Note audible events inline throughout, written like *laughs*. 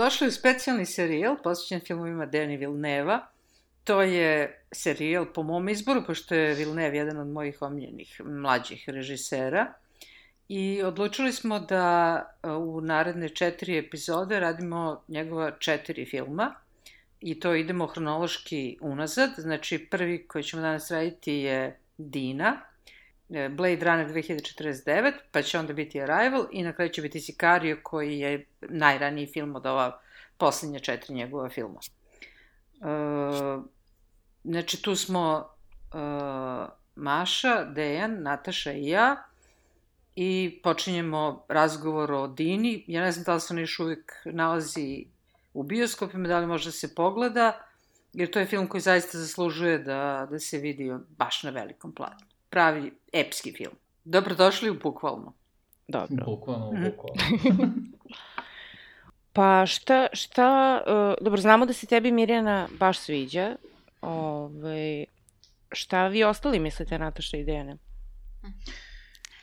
Dobrodošli u specijalni serijal posvećen filmovima Denis Vilneva. To je serijal po mom izboru, pošto je Vilnev jedan od mojih omiljenih mlađih režisera. I odlučili smo da u naredne četiri epizode radimo njegova četiri filma. I to idemo hronološki unazad. Znači, prvi koji ćemo danas raditi je Dina, Blade Runner 2049, pa će onda biti Arrival i na kraju će biti Sicario koji je najraniji film od ova poslednja četiri njegova filma. E, znači tu smo e, Maša, Dejan, Nataša i ja i počinjemo razgovor o Dini. Ja ne znam da li se on još uvijek nalazi u bioskopima, da li može da se pogleda, jer to je film koji zaista zaslužuje da, da se vidi baš na velikom planu pravi epski film. Dobrodošli u Bukvalno. dobro. Bukvalno, Mhm. bukvalno. *laughs* Pa šta, šta, uh, dobro, znamo da se tebi Mirjana baš sviđa. Ove, šta vi ostali mislite, Nataša i Dejane?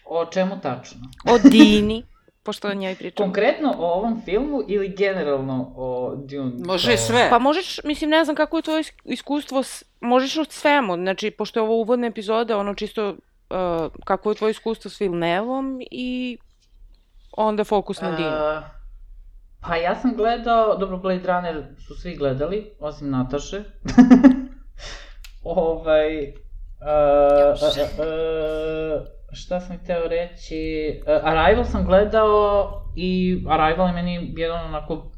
O čemu tačno? O Dini, *laughs* pošto o njoj pričamo. Konkretno o ovom filmu ili generalno o Dune? Može i sve. Pa možeš, mislim, ne znam kako je tvoje is- iskustvo, s, možeš o svemu, znači, pošto je ovo uvodna epizoda, ono čisto, uh, kako je tvoje iskustvo s Vilnevom i onda fokus na Dinu. A, pa ja sam gledao, dobro Blade Runner su svi gledali, osim Nataše. *laughs* ovaj, a, a, a, a, šta sam hteo reći, A, Arrival sam gledao i Arrival je meni jedan onako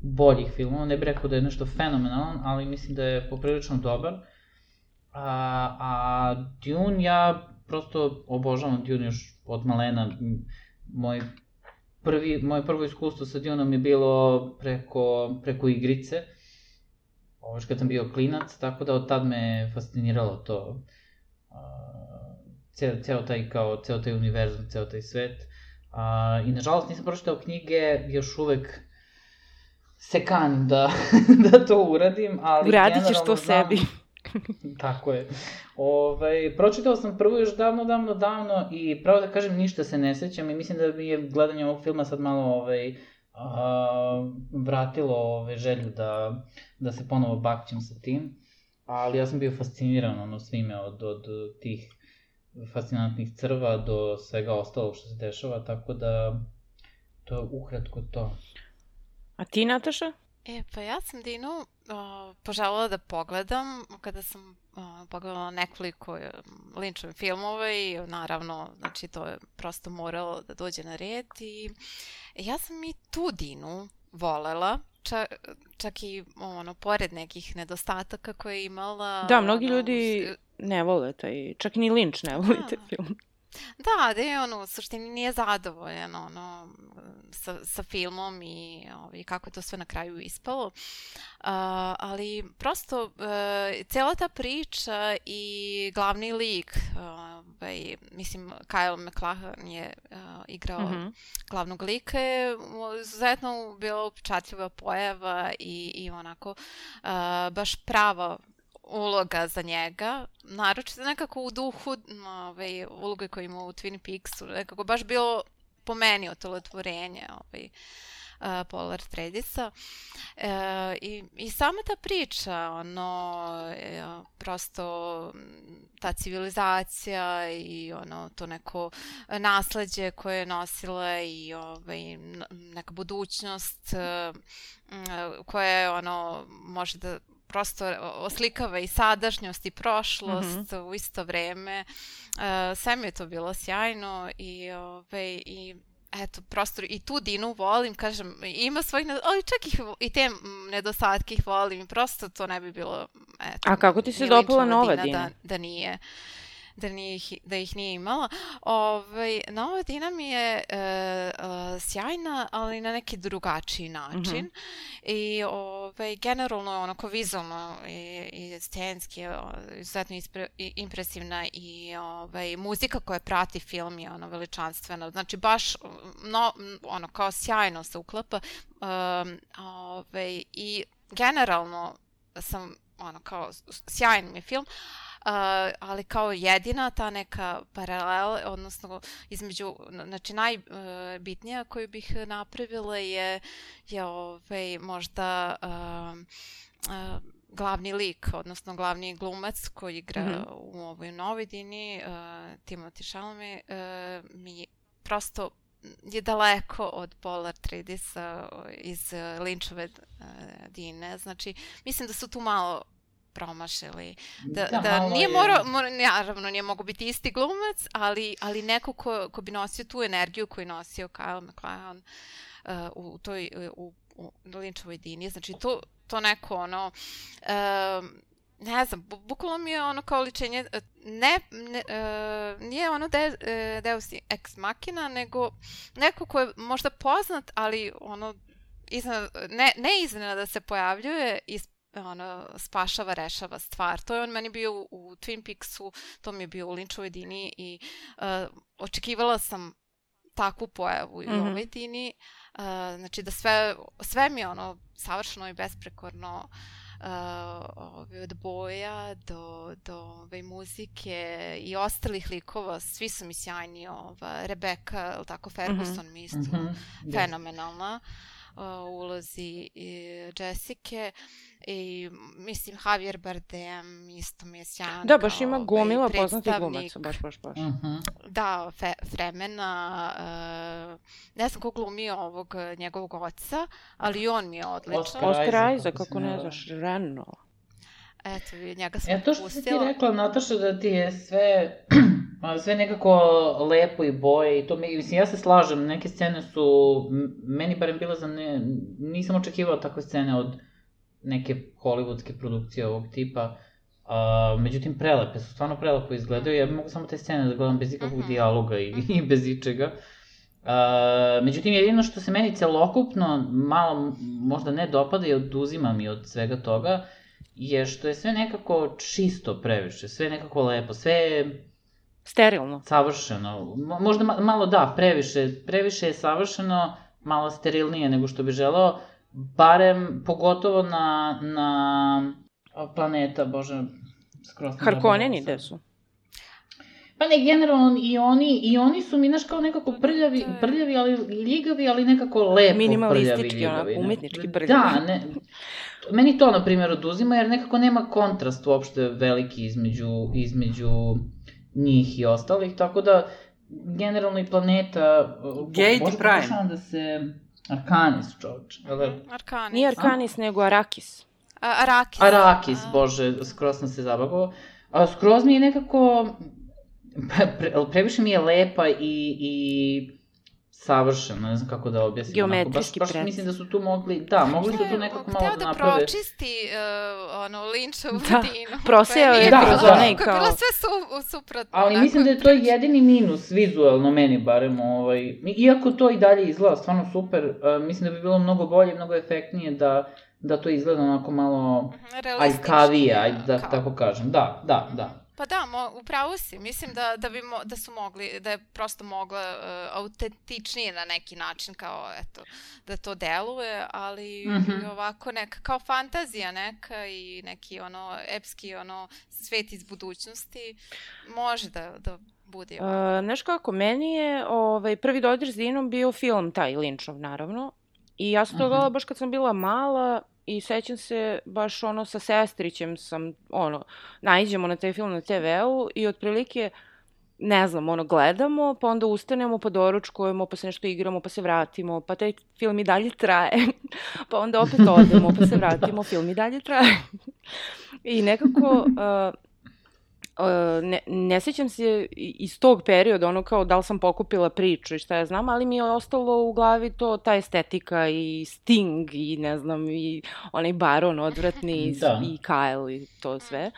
boljih filmova, ne bih rekao da je nešto fenomenalan, ali mislim da je poprilično dobar. A, a Dune, ja prosto obožavam Dune još od malena. Moj prvi, moje prvo iskustvo sa Duneom je bilo preko, preko igrice, ovo kad sam bio klinac, tako da od tad me fasciniralo to. Ceo, ceo taj kao, ceo taj univerzum, ceo taj svet. A, I nažalost nisam pročitao knjige, još uvek se kanim da, *laughs* da to uradim, ali Uradit ćeš to znam- sebi. *laughs* Tako je. Ovaj, pročitao sam prvo još davno, davno, davno i pravo da kažem ništa se ne sećam i mislim da mi je gledanje ovog filma sad malo ovaj, a, vratilo ovaj, želju da, da se ponovo bakćem sa tim. Ali ja sam bio fasciniran ono svime od, od tih fascinantnih crva do svega ostalog što se dešava, tako da to je ukratko to. A ti, Nataša? E, pa ja sam Dinu uh, poželjela da pogledam kada sam uh, pogledala nekoliko uh, Lynchove filmova i naravno, znači to je prosto moralo da dođe na red i ja sam i tu Dinu volela, čak, čak i ono, pored nekih nedostataka koje je imala. Da, mnogi ono, ljudi ne vole taj, čak ni Lynch ne voli taj Da. film. Da, da je ono, u suštini nije zadovoljan ono, sa, sa filmom i ovaj, kako je to sve na kraju ispalo. Uh, ali prosto uh, cela ta priča i glavni lik, ovaj, mislim, Kyle MacLachlan je uh, igrao Mhm. glavnog lika je izuzetno bila upečatljiva pojava i, i onako uh, baš prava uloga za njega, naročito nekako u duhu m, ovaj, uloge koju ima u Twin Peaksu, nekako baš bilo po meni otolotvorenje ovaj, uh, Polar Tredisa. E, i, I sama ta priča, ono, e, prosto m, ta civilizacija i ono, to neko nasleđe koje je nosila i ovaj, neka budućnost e, m, koja je ono, može da prosto oslikava i sadašnjost i prošlost u isto vreme. E, sve mi je to bilo sjajno i, ovaj, i eto, prosto i tu Dinu volim, kažem, ima svojih, ali čak ih, i te mm, nedostatke ih volim i prosto to ne bi bilo, eto. A kako ti se dopala nova Da, Dina? da nije. Da, nije, da ih nije imala. Ovaj, Nova Dina mi je uh, uh, sjajna, ali na neki drugačiji način. Mm -hmm. I ovaj, generalno je onako vizualno i, i scenski je izuzetno ispre, i, impresivna i ovaj, muzika koja prati film je ono veličanstvena. Znači baš no, ono kao sjajno se uklapa um, ovaj, i generalno sam ono kao sjajan mi je film, ali kao jedina ta neka paralela, odnosno između, znači najbitnija uh, koju bih napravila je, je ovaj, možda uh, uh, glavni lik, odnosno glavni glumac koji igra mm -hmm. u ovoj novoj dini, uh, Timothy Chalamet, uh, mi prosto je daleko od Polar Tradesa iz Linčove uh, Dine. Znači, mislim da su tu malo promašili. Da, da, da nije je... morao, mora, naravno nije mogo biti isti glumac, ali, ali neko ko, ko bi nosio tu energiju koju nosio Kyle McLaren uh, u toj, u, u Linčovoj Dini. Znači, to, to neko ono... Uh, ne znam, bukvalno mi je ono kao ličenje, e, ne, ne uh, nije ono de, uh, Deus ex machina, nego neko ko je možda poznat, ali ono, iznad, ne, ne iznena da se pojavljuje i ono, spašava, rešava stvar. To je on meni bio u, u Twin Peaksu, to mi je bio u Linčovoj dini i uh, očekivala sam takvu pojavu i u mm -hmm. ovoj dini. Uh, znači da sve, sve mi je ono savršeno i besprekorno uh, od boja do, do ove muzike i ostalih likova, svi su mi sjajni, ova, Rebecca, tako, Ferguson mm -hmm. mi isto mm -hmm. fenomenalna ulozi Jessica i mislim Javier Bardem isto mi je sjajan. Da, baš ima gomila poznatih glumaca, baš, baš, baš. Uh mhm. -huh. Da, fe, Fremena, uh, ne znam ko glumi ovog njegovog oca, ali on mi je odličan. Oscar, Oscar Isaac, kako ne znaš, Reno. Eto, njega sam ja, to što si ti rekla, Nataša, da ti je sve, sve nekako lepo i boje i to, mislim, ja se slažem, neke scene su, meni barem bile za ne, nisam očekivala takve scene od neke hollywoodske produkcije ovog tipa, Uh, međutim, prelepe su, stvarno prelepo izgledaju. Ja mogu samo te scene da gledam bez ikakvog uh. -huh. dijaloga i, *laughs* i bez ičega. Uh, međutim, jedino što se meni celokupno malo možda ne dopada i oduzima mi od svega toga, je što je sve nekako čisto previše, sve nekako lepo, sve Sterilno. Savršeno. Možda malo da, previše, previše je savršeno, malo sterilnije nego što bi želeo, barem pogotovo na, na planeta, bože, skroz. Harkoneni gde su? Pa ne, generalno i oni, i oni su mi, znaš, kao nekako prljavi, prljavi, ali ljigavi, ali nekako lepo Minimalistički, prljavi, onako, umetnički prljavi. Da, ne, meni to, na primjer, oduzima, jer nekako nema kontrast uopšte veliki između, između njih i ostalih, tako da, generalno i planeta... Gate Prime. da se... Arkanis, čovječ. Arkanis. Nije Arkanis, A? nego Arakis. A, Arakis. Arakis, A. bože, skroz sam se zabavao. A skroz mi je nekako pre, previše mi je lepa i, i savršeno, ne znam kako da objasnim. Geometrijski baš, baš mislim da su tu mogli, da, mogli su tu nekako malo da naprave. Hteo da pročisti uh, ono, Lynchovu da, dinu. proseo je da, kroz da. onaj kao... Bila sve su, suprotno. Ali mislim da je to jedini minus, vizualno meni barem, ovaj, iako to i dalje izgleda stvarno super, uh, mislim da bi bilo mnogo bolje, mnogo efektnije da da to izgleda onako malo aljkavije, ajde da kao. tako kažem. Da, da, da. Pa da, mo, upravo si. Mislim da, da, bi mo, da su mogli, da je prosto mogla uh, autentičnije na neki način, kao, eto, da to deluje, ali mm -hmm. ovako neka, kao fantazija neka i neki, ono, epski, ono, svet iz budućnosti, može da, da bude ovako. Uh, znaš kako, meni je ovaj, prvi dodir s Dinom bio film taj, Linčov, naravno, i ja sam to gledala baš kad sam bila mala, i sećam se baš ono sa sestrićem sam, ono, najđemo na taj film na TV-u i otprilike, ne znam, ono, gledamo, pa onda ustanemo, pa doručkujemo, pa se nešto igramo, pa se vratimo, pa taj film i dalje traje, *laughs* pa onda opet odemo, pa se vratimo, film i dalje traje. *laughs* I nekako, *laughs* uh, ne, ne sećam se iz tog perioda, ono kao da li sam pokupila priču i šta ja znam, ali mi je ostalo u glavi to, ta estetika i Sting i ne znam, i onaj Baron odvratni *laughs* da. i Kyle i to sve.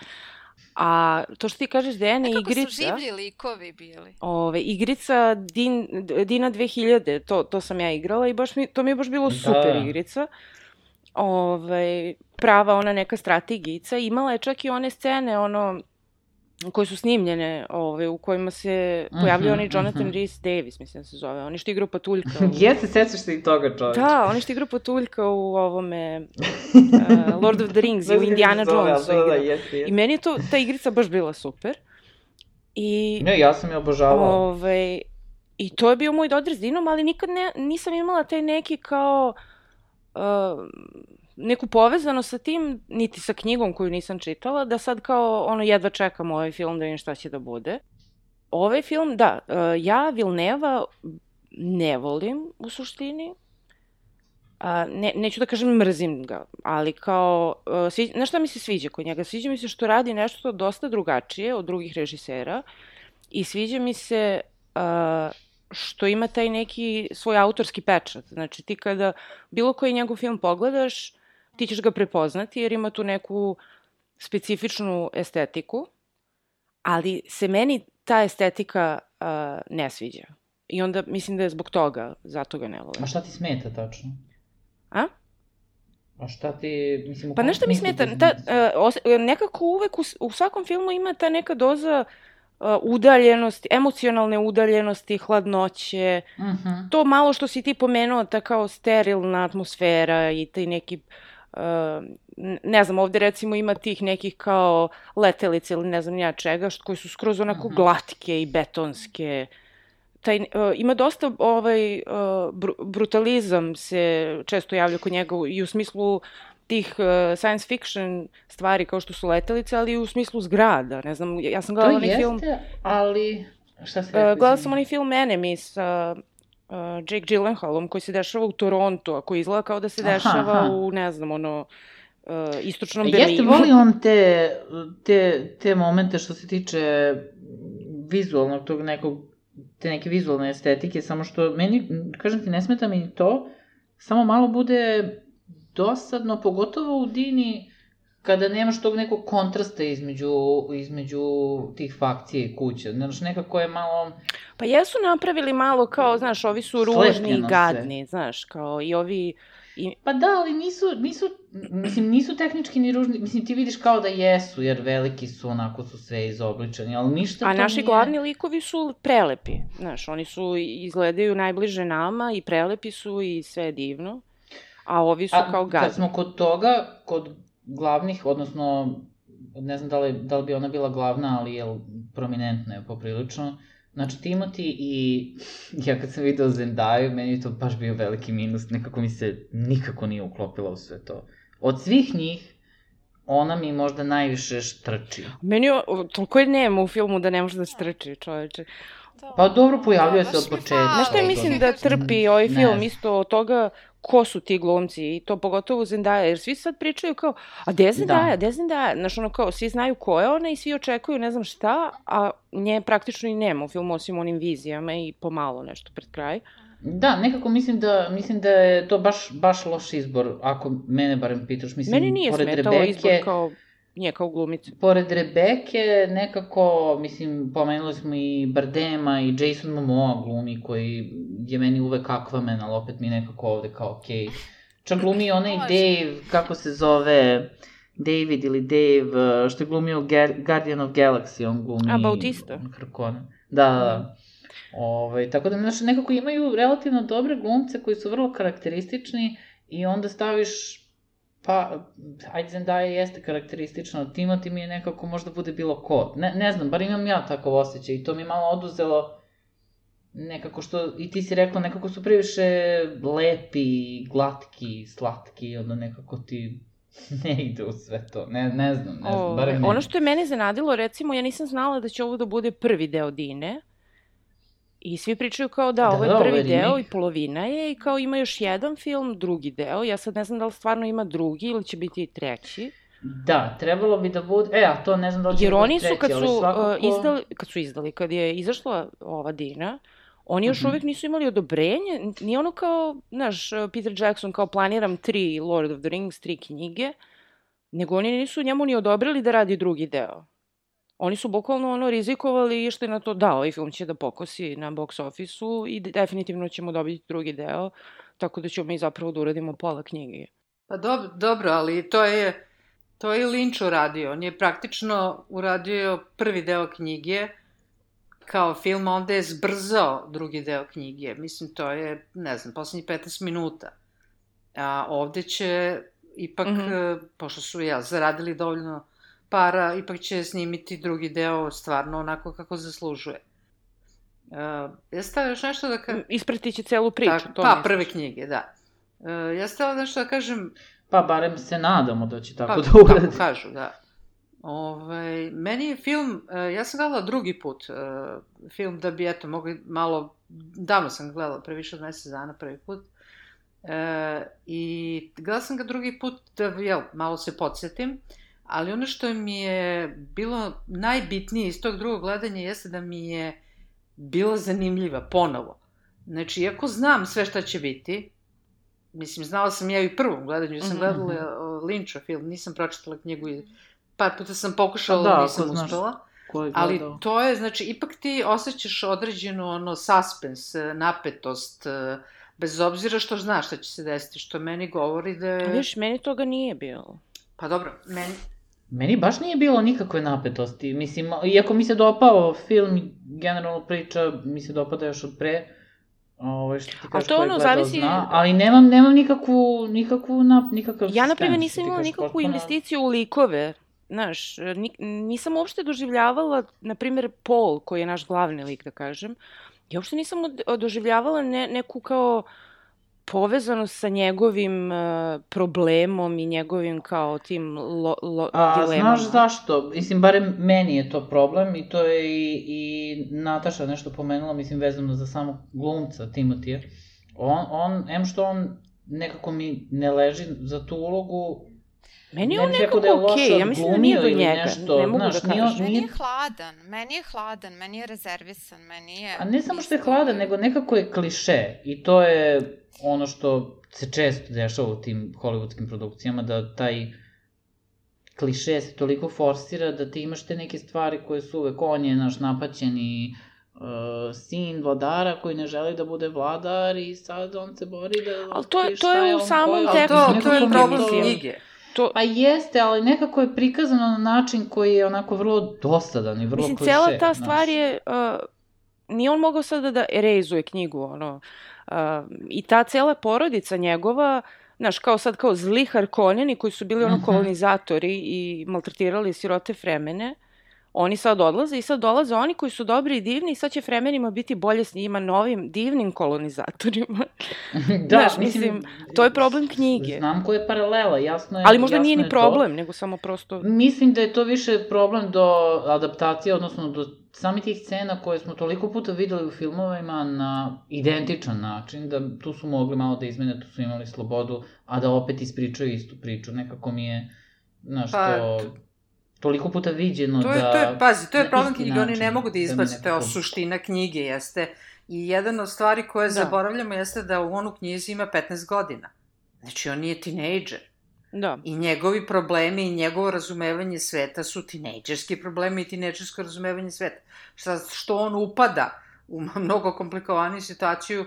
A to što ti kažeš Dejane, Nekako igrica... su življi likovi bili. Ove, igrica Din, Dina 2000, to, to sam ja igrala i baš mi, to mi je baš bilo super Da. igrica. Ove, prava ona neka strategijica. Imala je čak i one scene, ono, koje su snimljene, ove, u kojima se pojavljaju Mhm, onaj Jonathan mhm. Rhys Davis, mislim da se zove. Oni što igraju patuljka. u- *laughs* Jeste, sećaš se i toga čovječe. Da, oni što igraju patuljka u ovome *laughs* uh, Lord of the Rings i u Indiana Jonesu. Da, da, igra. jeste, I jeste. meni je to, ta igrica baš bila super. I Ne, ja sam je obožavao. Ove, I to je bio moj dodir s Dinom, ali nikad ne, nisam imala taj neki kao uh, neku povezanost sa tim, niti sa knjigom koju nisam čitala, da sad kao ono jedva čekam ovaj film da vidim šta će da bude. Ovaj film, da, uh, ja Vilneva ne volim u suštini. A, ne, neću da kažem mrzim ga, ali kao, uh, svi, znaš šta mi se sviđa kod njega? Sviđa mi se što radi nešto dosta drugačije od drugih režisera i sviđa mi se uh, što ima taj neki svoj autorski pečat. Znači ti kada bilo koji njegov film pogledaš, ti ćeš ga prepoznati jer ima tu neku specifičnu estetiku, ali se meni ta estetika uh, ne sviđa. I onda mislim da je zbog toga, zato ga ne volim. A šta ti smeta tačno? A? A šta ti, mislim, Pa nešto mi smeta, ta, uh, nekako uvek u, u svakom filmu ima ta neka doza uh, udaljenosti, emocionalne udaljenosti, hladnoće, Mhm. to malo što si ti pomenuo, ta kao sterilna atmosfera i taj neki, uh, ne znam, ovde recimo ima tih nekih kao letelice ili ne znam ja čega, što, koji su skroz onako Mhm. glatke i betonske. Taj, uh, ima dosta ovaj, uh, br brutalizam se često javlja kod njega i u smislu tih uh, science fiction stvari kao što su letelice, ali i u smislu zgrada. Ne znam, ja sam To gledala onaj jeste, film... ali... Šta si Uh, gledala sam onaj film Enemy sa uh, Jake Gyllenhaalom koji se dešava u Torontu, a koji izgleda kao da se Aha, dešava aha. u, ne znam, ono, uh, istočnom Berlinu. Jeste, voli on te, te, te momente što se tiče vizualnog tog nekog, te neke vizualne estetike, samo što meni, kažem ti, ne smeta mi to, samo malo bude dosadno, pogotovo u Dini, kada nemaš tog nekog kontrasta između, između tih fakcija i kuća. Znaš, nekako je malo... Pa jesu napravili malo kao, znaš, ovi su ružni i gadni, znaš, kao i ovi... I, Pa da, ali nisu, nisu, mislim, nisu tehnički ni ružni, mislim, ti vidiš kao da jesu, jer veliki su, onako su sve izobličeni, ali ništa a to naši nije... glavni likovi su prelepi, znaš, oni su, izgledaju najbliže nama i prelepi su i sve je divno, a ovi su A, kao gadni. Kad smo kod toga, kod glavnih, odnosno, ne znam da li, da li bi ona bila glavna, ali je prominentna je poprilično, Znači, Timothy i ja kad sam video Zendaju, meni je to baš bio veliki minus, nekako mi se nikako nije uklopila u sve to. Od svih njih, ona mi možda najviše štrči. Meni je, toliko je nema u filmu da ne može da strči, čoveče. Pa dobro, pojavljuje Da, se od početka. Znaš šta mislim da trpi ovaj Ne film znam. isto od toga ko su ti glumci i to pogotovo Zendaya, jer svi sad pričaju kao, a gde je Zendaya, Da. gde je Zendaya, znaš ono kao, svi znaju ko je ona i svi očekuju ne znam šta, a nje praktično i nema u filmu osim onim vizijama i pomalo nešto pred kraj. Da, nekako mislim da, mislim da je to baš, baš loš izbor, ako mene barem pitaš. Mislim, Meni nije smetao Rebeke, izbor kao nje kao glumice. Pored Rebeke, nekako, mislim, pomenuli smo i Bardema i Jason Momoa glumi, koji je meni uvek Aquaman, ali opet mi nekako ovde kao okej. Čak glumi i onaj. Dave, kako se zove, David ili Dave, što je glumio Guardian of Galaxy, on glumi... A, Bautista. Harkonnen. Da, da, da. Ove, tako da, znaš, nekako imaju relativno dobre glumce koji su vrlo karakteristični i onda staviš Pa, ajde Zendaya jeste karakteristična, od Timothy mi je nekako možda bude bilo ko. Ne, ne znam, bar imam ja takav osjećaj i to mi je malo oduzelo nekako što, i ti si rekla, nekako su previše lepi, glatki, slatki, onda nekako ti *laughs* ne ide u sve to. Ne, ne znam, ne znam, barem ne. Ono što je mene zanadilo, recimo, ja nisam znala da će ovo da bude prvi deo Dine. I svi pričaju kao da, Da, ovo je da, prvi deo remake. i polovina je i kao ima još jedan film, drugi deo. Ja sad ne znam da li stvarno ima drugi ili će biti i treći. Da, trebalo bi da bude, e, a to ne znam da li će Jer oni su treći, kad ali su svakako... uh, izdali, kad su izdali, kad je izašla ova Dina, oni još Mhm. uvek nisu imali odobrenje, nije ono kao, znaš, Peter Jackson kao planiram tri Lord of the Rings, tri knjige, nego oni nisu njemu ni odobrili da radi drugi deo. Oni su bukvalno ono rizikovali i išli na to da, ovaj film će da pokosi na box office-u i definitivno ćemo dobiti drugi deo, tako da ćemo mi zapravo da uradimo pola knjige. Pa dobro, dobro, ali to je, to je Lynch uradio. On je praktično uradio prvi deo knjige kao film, onda je zbrzao drugi deo knjige. Mislim, to je, ne znam, poslednjih 15 minuta. A ovde će ipak, mm -hmm. pošto su ja zaradili dovoljno para, ipak će snimiti drugi deo stvarno onako kako zaslužuje. Uh, ja stavio još nešto da kažem... Isprati će celu priču, tak, to Pa, misliš. prve knjige, da. Uh, ja stavio nešto da kažem... Pa, barem se nadamo da će tako pa, da uradi. Tako kažu, da. Ove, ovaj, meni je film, uh, ja sam gledala drugi put uh, film da bi, eto, mogli malo, davno sam gledala, pre više od mesec dana prvi put. Uh, I gledala sam ga drugi put da, jel, malo se podsjetim. Ali ono što mi je bilo najbitnije iz tog drugog gledanja jeste da mi je bila zanimljiva ponovo. Znači, iako znam sve šta će biti, mislim, znala sam ja i u prvom gledanju, ja sam mm -hmm. gledala Lynchov film, nisam pročitala knjigu i par puta sam pokušala, da, nisam uspela. Ali to je, znači, ipak ti osjećaš određenu ono suspens, napetost, bez obzira što znaš šta će se desiti, što meni govori da je... Viš, meni toga nije bilo. Pa dobro, meni, Meni baš nije bilo nikakve napetosti. Mislim, iako mi se dopao film generalno priča, mi se dopada još od pre, Ovo što ti kažeš, to ono zavisi... Zna, ali nemam, nemam nikakvu, nikakvu, na, nikakav Ja, na primjer, nisam imala nikakvu potpuno... investiciju u likove. Znaš, nisam uopšte doživljavala, na primjer, Paul, koji je naš glavni lik, da kažem, ja uopšte nisam doživljavala ne, neku kao povezano sa njegovim uh, problemom i njegovim kao tim lo, lo, A, dilemama. Znaš zašto? Mislim, barem meni je to problem i to je i, i Nataša nešto pomenula, mislim, vezano za samog glumca Timotija. On, on, em što on nekako mi ne leži za tu ulogu, Meni je on nekako da okej, okay. ja mislim da nije do njega, nešto, ne mogu znaš, da kažem. Meni je hladan, meni je hladan, meni je rezervisan, meni je... A ne samo što je hladan, nego nekako je kliše i to je ono što se često dešava u tim hollywoodskim produkcijama, da taj kliše se toliko forsira da ti imaš te neke stvari koje su uvek on je naš napaćeni uh, sin vladara koji ne želi da bude vladar i sad on se bori da... Ali to, to je u samom tekstu to, to je problem knjige. To... Pa jeste, ali nekako je prikazano na način koji je onako vrlo dosadan i vrlo Mislim, kliše. cela ta stvar je... Uh, nije on mogao sada da erezuje knjigu, ono... I ta cela porodica njegova, znaš, kao sad kao zli Harkonjani koji su bili ono kolonizatori i maltretirali sirote Fremene, oni sad odlaze i sad dolaze oni koji su dobri i divni i sad će Fremenima biti bolje s njima novim divnim kolonizatorima. *laughs* da, Znaš, mislim, mislim, to je problem knjige. Znam koja je paralela, jasno je Ali možda nije ni problem, to. nego samo prosto... Mislim da je to više problem do adaptacije, odnosno do sami tih scena koje smo toliko puta videli u filmovima na identičan način, da tu su mogli malo da izmene, tu su imali slobodu, a da opet ispričaju istu priču. Nekako mi je, znaš, pa, to toliko puta viđeno to je, da... To je, pazi, to je problem knjige, oni ne mogu da, da izbaci, to je suština knjige, jeste. I jedan od stvari koje da. zaboravljamo jeste da u onu knjizi ima 15 godina. Znači, on nije tinejdžer. Da. I njegovi problemi i njegovo razumevanje sveta su tinejdžerski problemi i tinejdžersko razumevanje sveta. Šta, što on upada u *laughs* mnogo komplikovaniju situaciju,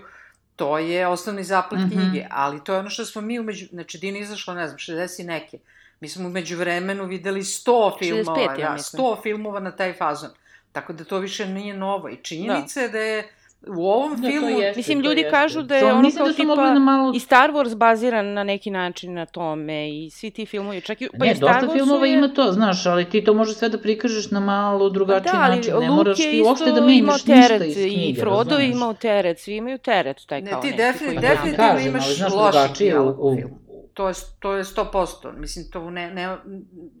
to je osnovni zaplet mm -hmm. knjige, ali to je ono što smo mi umeđu, znači Dina izašla, ne znam, 60 i neke. Mi smo umeđu vremenu videli 100 filmova, 65, ja da, 100 filmova na taj fazon. Tako da to više nije novo. I činjenica da. je da je u ovom da, filmu... Jeste, Mislim, ljudi kažu da je ono kao da tipa malo... i Star Wars baziran na neki način na tome i svi ti filmovi, čak i... Pa ne, i Star dosta filmova je... ima to, znaš, ali ti to možeš sve da prikažeš na malo drugačiji da, način. Ne moraš ti uopšte da menjaš ništa iz knjige, I Frodo je imao teret, svi imaju teret, taj ne, kao ti defini, neki. definitivno imaš loš dijalog u, to je, to je 100%. Mislim, to ne, ne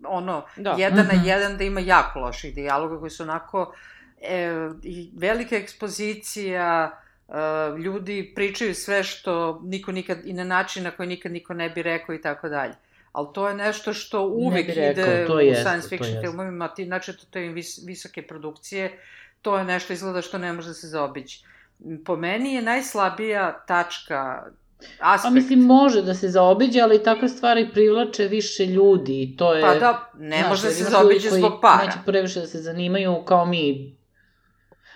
ono, da. jedan na mhm. jedan da ima jako loših dijaloga koji su onako e, i velika ekspozicija, e, ljudi pričaju sve što niko nikad, i na način na koji nikad niko ne bi rekao i tako dalje. Ali to je nešto što uvek rekao, ide u jest, science fiction filmovima, ti, znači to, to je vis, visoke produkcije, to je nešto izgleda što ne može da se zaobići. Po meni je najslabija tačka aspekt. A mislim, može da se zaobiđe, ali takve stvari privlače više ljudi i to je... Pa da, ne znaš, može da se zaobiđe zbog para. Neće previše da se zanimaju kao mi.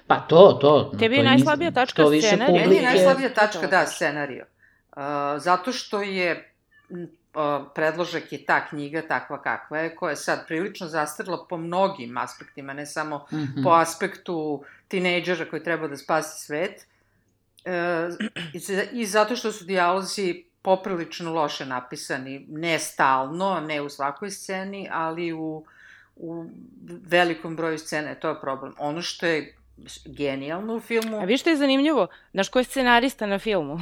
Pa to, to. Tebi to je najslabija tačka scenarija? Meni je publike- najslabija tačka, da, scenario. Uh, zato što je m, uh, predložak je ta knjiga takva kakva je, koja je sad prilično zastrla po mnogim aspektima, ne samo Mhm. po aspektu tinejdžera koji treba da spasi svet. E, i za- I zato što su dijalozi poprilično loše napisani, ne stalno, ne u svakoj sceni, ali u, u velikom broju scene, to je problem. Ono što je genijalno u filmu, A vi što je zanimljivo? Znaš ko je scenarista na filmu?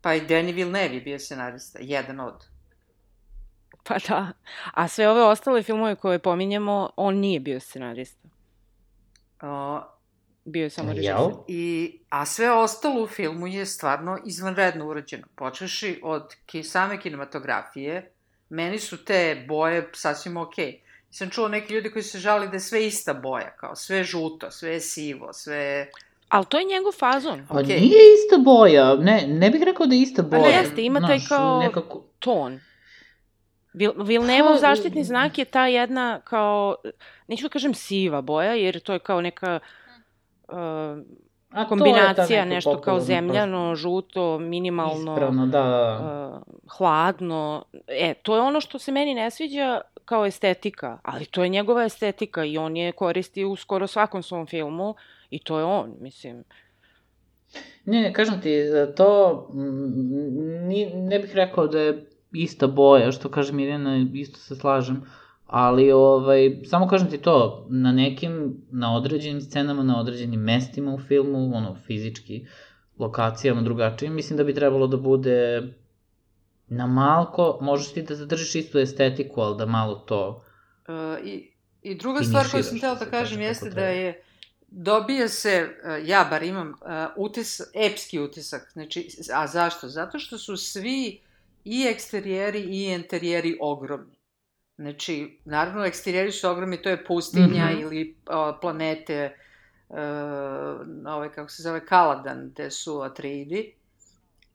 pa i Denis Villeneuve je bio scenarista, jedan od. Pa da. A sve ove ostale filmove koje pominjemo, on nije bio scenarista. O, Bio je samo Jel? režiser. I, a sve ostalo u filmu je stvarno izvanredno urađeno. Počeši od ki, same kinematografije, meni su te boje sasvim okej. Okay. Sam čuo neki ljudi koji se žali da je sve ista boja, kao sve žuto, sve sivo, sve... Ali to je njegov fazon. Pa Okej. nije ista boja, ne, ne bih rekao da je ista Pa boja. jeste, ima taj kao- Nekako, Ton. Vil, Vilnevov Pa, zaštitni znak je ta jedna kao, neću da kažem siva boja, jer to je kao neka uh, a to je ta kombinacija, nešto kao zemljano, žuto, minimalno, Ispravno, da. uh, hladno. E, to je ono što se meni ne sviđa kao estetika, ali to je njegova estetika i on je koristi u skoro svakom svom filmu i to je on, mislim. Ne, ne, kažem ti, to mm, ni, ne bih rekao da je ista boja, što kaže Mirjana, isto se slažem, ali ovaj, samo kažem ti to, na nekim, na određenim scenama, na određenim mestima u filmu, ono, fizički, lokacijama drugačijim, mislim da bi trebalo da bude na malko, možeš ti da zadržiš istu estetiku, ali da malo to... Uh, i, I druga stvar koju sam htjela da kažem kaže, jeste da je dobija se, uh, ja bar imam uh, utis, epski utisak, znači, a zašto? Zato što su svi i eksterijeri i enterijeri ogromni. Znači, naravno, eksterijeri su ogromni, to je pustinja Mhm. ili uh, planete, uh, ovaj, kako se zove, Kaladan, gde su Atreidi,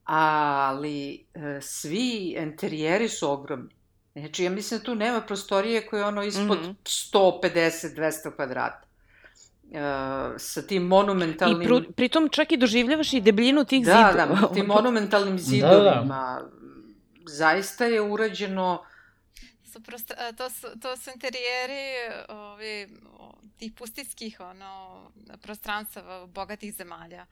ali uh, svi enterijeri su ogromni. Znači, ja mislim da tu nema prostorije koje je ono ispod Mhm. 150-200 kvadrata. Uh, sa tim monumentalnim... I pru, pritom čak i doživljavaš i debljinu tih da, zidova. da, tim *laughs* monumentalnim Da, da. zidovima. Zaista je urađeno... Su prost, a, to, su, to su interijeri ovi, o, tih pustinskih ono, prostranstava bogatih zemalja.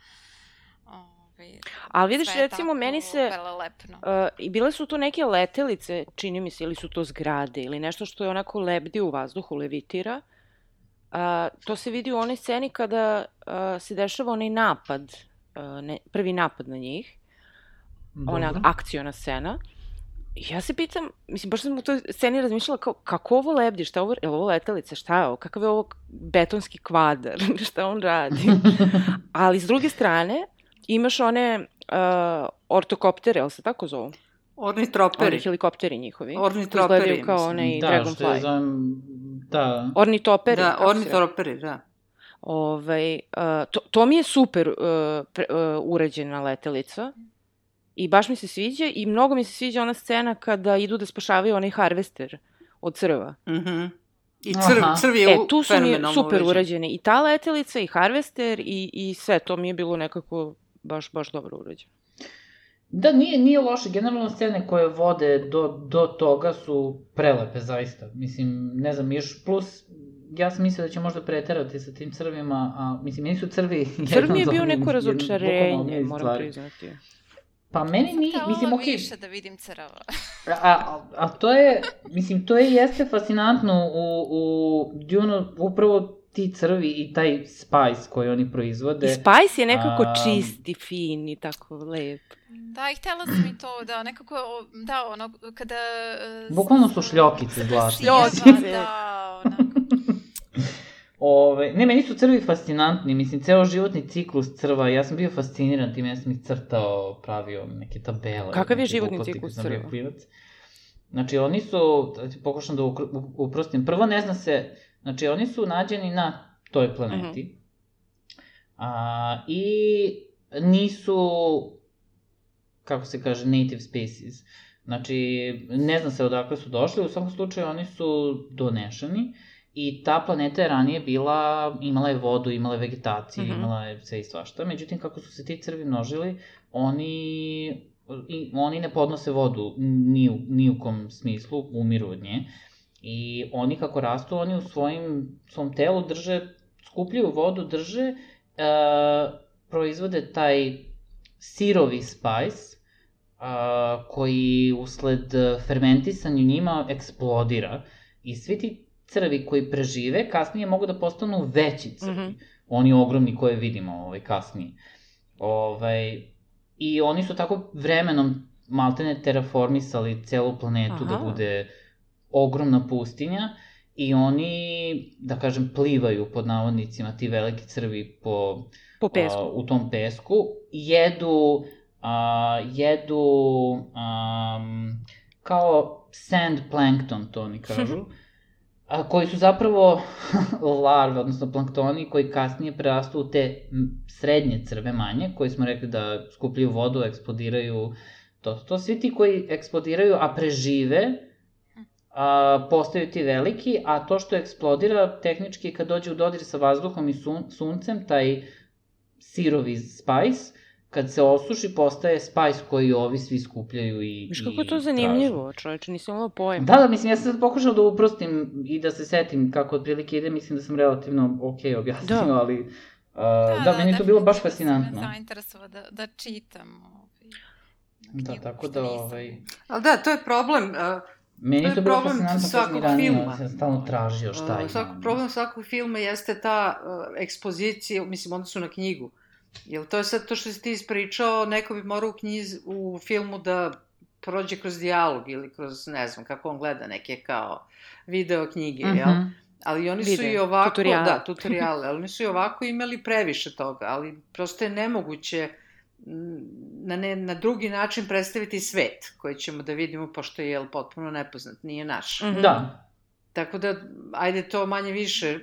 Ovi, Ali vidiš, sve je recimo, tako meni se... velelepno. Uh, I bile su tu neke letelice, čini mi se, ili su to zgrade, ili nešto što je onako lebdi u vazduhu, levitira. Uh, to se vidi u onoj sceni kada uh, se dešava onaj napad, uh, ne, prvi napad na njih, ona Dobro. akciona scena. I ja se pitam, mislim, baš sam u toj sceni razmišljala kao, kako ovo lebdi, šta ovo, je li ovo letelica, šta je ovo, kakav je ovo betonski kvadar, *laughs* šta on radi. *laughs* Ali s druge strane, imaš one uh, ortokoptere, jel se tako zovu? Ornitroperi. Oni helikopteri njihovi. Ornitroperi, Izgledaju kao mislim. onaj da, Dragonfly. što je zovem, da. Ornitoperi. Da, ornitroperi, da. Ovaj, uh, to, to mi je super uh, pre, uh, uređena letelica. I baš mi se sviđa i mnogo mi se sviđa ona scena kada idu da spašavaju onaj harvester od crva. Mhm. I crv, Aha. crv je E, tu su mi super uređen. uređene. I ta letelica i harvester i, i sve. To mi je bilo nekako baš, baš dobro urađeno. Da, nije, nije loše. Generalno scene koje vode do, do toga su prelepe, zaista. Mislim, ne znam, još plus, ja sam mislila da će možda preterati sa tim crvima, a mislim, meni su crvi... Crv mi je bio neko razočarenje, moram priznati. Pa meni htela mislim, okej, više da vidim crva. a, a, a to je, mislim, to je jeste fascinantno u, u Dune, upravo ti crvi i taj spice koji oni proizvode. I Spice je nekako A, čist i fin i tako lep. Da, i htela sam i to, da, nekako, da, ono, kada... e, Bukvalno su šljokice presijeva, Šljokice. Da, *laughs* onako. Ove, ne, meni su crvi fascinantni, mislim, ceo životni ciklus crva, ja sam bio fasciniran tim, ja sam ih crtao, pravio neke tabele. Kakav je neke životni gluposti ciklus crva? klinac. Znači, oni su, da pokušam da uprostim, prvo ne zna se, znači, oni su nađeni na toj planeti, Mhm. a, i nisu kako se kaže, native species. Znači, ne zna se odakle su došli, u svakom slučaju oni su donešani i ta planeta je ranije bila, imala je vodu, imala je vegetaciju, mm -hmm. imala je sve i svašta, međutim, kako su se ti crvi množili, oni, i, oni ne podnose vodu ni u, ni u kom smislu, umiru od nje, i oni kako rastu, oni u svojim, svom telu drže, skupljaju vodu, drže, uh, proizvode taj sirovi spice, a, koji usled fermentisanja njima eksplodira. I svi ti crvi koji prežive kasnije mogu da postanu veći crvi. Mm -hmm. Oni ogromni koje vidimo ovaj, kasnije. Ovaj, I oni su tako vremenom maltene terraformisali celu planetu da Aha. da bude ogromna pustinja i oni, da kažem, plivaju pod navodnicima ti veliki crvi po, po pesku. A, u tom pesku, jedu a, jedu um, kao sand plankton, to oni kažu, *laughs* a, koji su zapravo *laughs* larve, odnosno planktoni, koji kasnije prerastu u te srednje crve manje, koji smo rekli da skupljaju vodu, eksplodiraju, to, to svi ti koji eksplodiraju, a prežive, a, postaju ti veliki, a to što eksplodira, tehnički kad dođe u dodir sa vazduhom i sun, suncem, taj sirovi spice, kad se osuši, postaje spajs koji ovi svi skupljaju i Viš kako je to zanimljivo, čoveče, nisam imala pojma. Da, da, mislim, ja sam pokušao da uprostim i da se setim kako otprilike ide, mislim da sam relativno okej okay objasnio, da. ali... Uh, da, da, da, meni je to bilo baš fascinantno. Da, zainteresovao da, da čitam. Ovaj, da, tako da, ovaj... Ali da, to je problem. Uh, Meni to je to bilo fascinantno mi ranije, sam stalno tražio šta uh, Svako, problem svakog filma jeste ta uh, ekspozicija, mislim, onda su na knjigu. Uh, Jel to je sad to što si ti ispričao, neko bi morao u knjiz, u filmu da prođe kroz dijalog ili kroz, ne znam, kako on gleda neke kao video knjige, mm -hmm. jel? Mhm. Ali oni Video, su i ovako, tutoriale. da, tutoriale, ali oni su i ovako imali previše toga, ali prosto je nemoguće na, ne, na drugi način predstaviti svet koji ćemo da vidimo, pošto je jel, potpuno nepoznat, nije naš. Mm -hmm. Da, Tako da, ajde to manje više,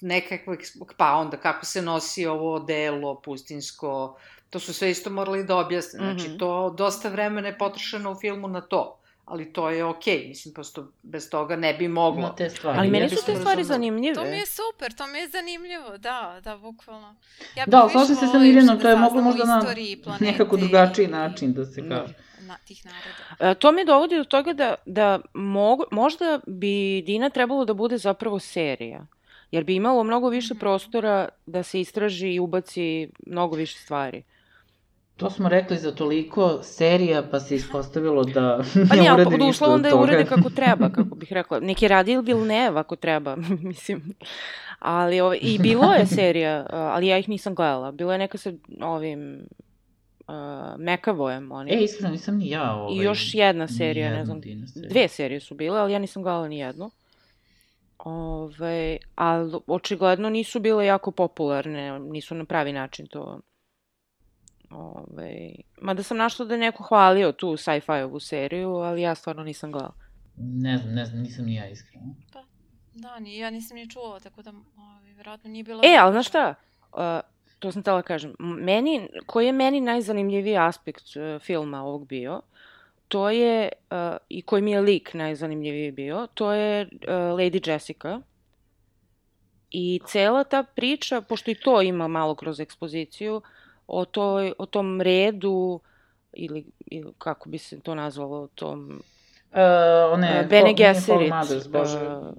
nekakve, pa onda kako se nosi ovo delo pustinsko, to su sve isto morali da objasne. Znači, mm -hmm. to dosta vremena je potrošeno u filmu na to ali to je okej, okay. mislim, prosto bez toga ne bi moglo. Te stvari. Ali meni su te stvari zanimljive. To mi je super, to mi je zanimljivo, da, da, bukvalno. Ja da, slažem se sa Miljenom, to je moglo možda na nekako drugačiji način da se kaže. Na, tih naroda. E, to me dovodi do toga da, da mogu, možda bi Dina trebalo da bude zapravo serija. Jer bi imalo mnogo više mm -hmm. prostora da se istraži i ubaci mnogo više stvari. To smo rekli za toliko serija, pa se ispostavilo da pa *laughs* ne urede pa, ništa od toga. Pa urede kako *laughs* treba, kako bih rekla. Neki radil Vilneva ako treba, *laughs* mislim. Ali, ovaj, i bilo je serija, ali ja ih nisam gledala. Bilo je neka sa ovim uh, Mekavojem. Oni. E, iskreno, nisam ni ja ovaj, I još jedna serija, ne znam, dve serije su bile, ali ja nisam gledala ni jednu. Ove, ali očigledno nisu bile jako popularne, nisu na pravi način to Ove, mada sam našla da je neko hvalio tu sci-fi-ovu seriju, ali ja stvarno nisam gledala. Ne znam, ne znam, nisam ni ja iskreno. Pa, da, ni, ja nisam ni čula, tako da, ovaj, vjerojatno nije bila... E, ali znaš šta? Uh, to sam tela kažem. Meni, koji je meni najzanimljiviji aspekt uh, filma ovog bio, to je, uh, i koji mi je lik najzanimljiviji bio, to je uh, Lady Jessica. I cela ta priča, pošto i to ima malo kroz ekspoziciju, o, toj, o tom redu ili, ili kako bi se to nazvalo, tom Uh, one, Bene Gesserit, uh,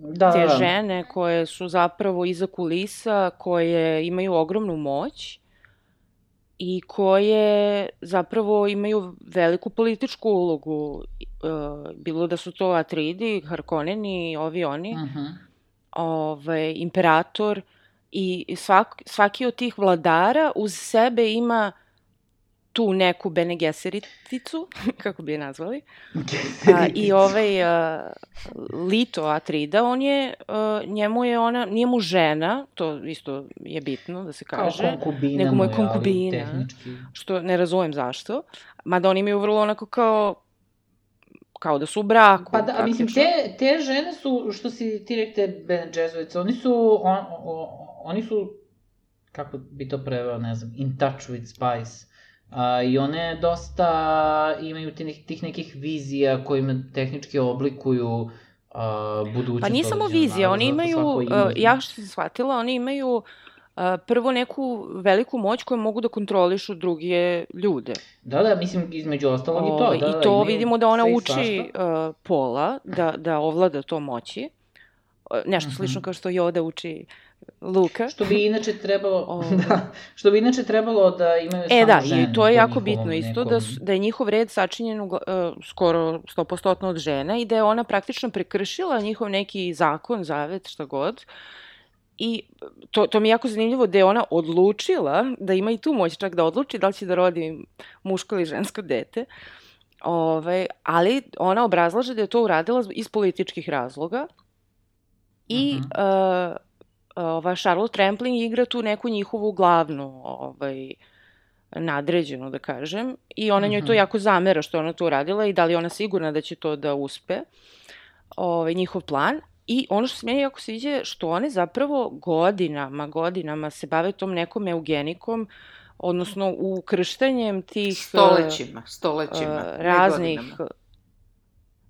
da, te da, da. žene koje su zapravo iza kulisa, koje imaju ogromnu moć i koje zapravo imaju veliku političku ulogu, uh, bilo da su to Atridi, Harkoneni, ovi oni, uh -huh. ovaj, imperator, uh, I svak, svaki od tih vladara uz sebe ima tu neku Bene Gesseriticu, *laughs* kako bi je nazvali. A, I ovaj a, Lito Atrida, on je, a, njemu je ona, nije mu žena, to isto je bitno da se kaže. Kao konkubina nego mu je konkubina, tehnički. što ne razumem zašto. Mada oni imaju vrlo onako kao kao da su u braku. Pa da, mislim, te, te žene su, što si ti rekte Bene Gesserit, oni su, on, on, oni su, kako bi to preveo, ne znam, in touch with spice, A, I one dosta imaju tih, tih nekih vizija kojima tehnički oblikuju a, budućnost. Pa nije samo vizija, oni imaju, uh, ja što sam shvatila, oni imaju uh, prvo neku veliku moć koju mogu da kontrolišu druge ljude. Da, da, mislim, između ostalog i to. Ovaj, Da, I da, to imaju vidimo da ona uči uh, Pola da, da ovlada to moći. Uh, Nešto Mhm. slično kao što Yoda uči Luka. Što bi inače trebalo, Ovaj. *laughs* da, što bi inače trebalo da imaju E samo da, žene i to je po jako bitno isto, da, su, da je njihov red sačinjen uh, skoro 100% od žena i da je ona praktično prekršila njihov neki zakon, zavet, šta god. I to, to mi je jako zanimljivo da je ona odlučila da ima i tu moć čak da odluči da li će da rodi muško ili žensko dete. Ove, ali ona obrazlaže da je to uradila iz političkih razloga i Mhm. uh, ova Charlotte Trampling igra tu neku njihovu glavnu ovaj, nadređenu, da kažem, i ona njoj to Mhm. jako zamera što ona to uradila i da li ona sigurna da će to da uspe, ovaj, njihov plan. I ono što se meni jako sviđa je što one zapravo godinama, godinama se bave tom nekom eugenikom, odnosno ukrštanjem tih... Stolećima, stolećima, ne raznih godinama.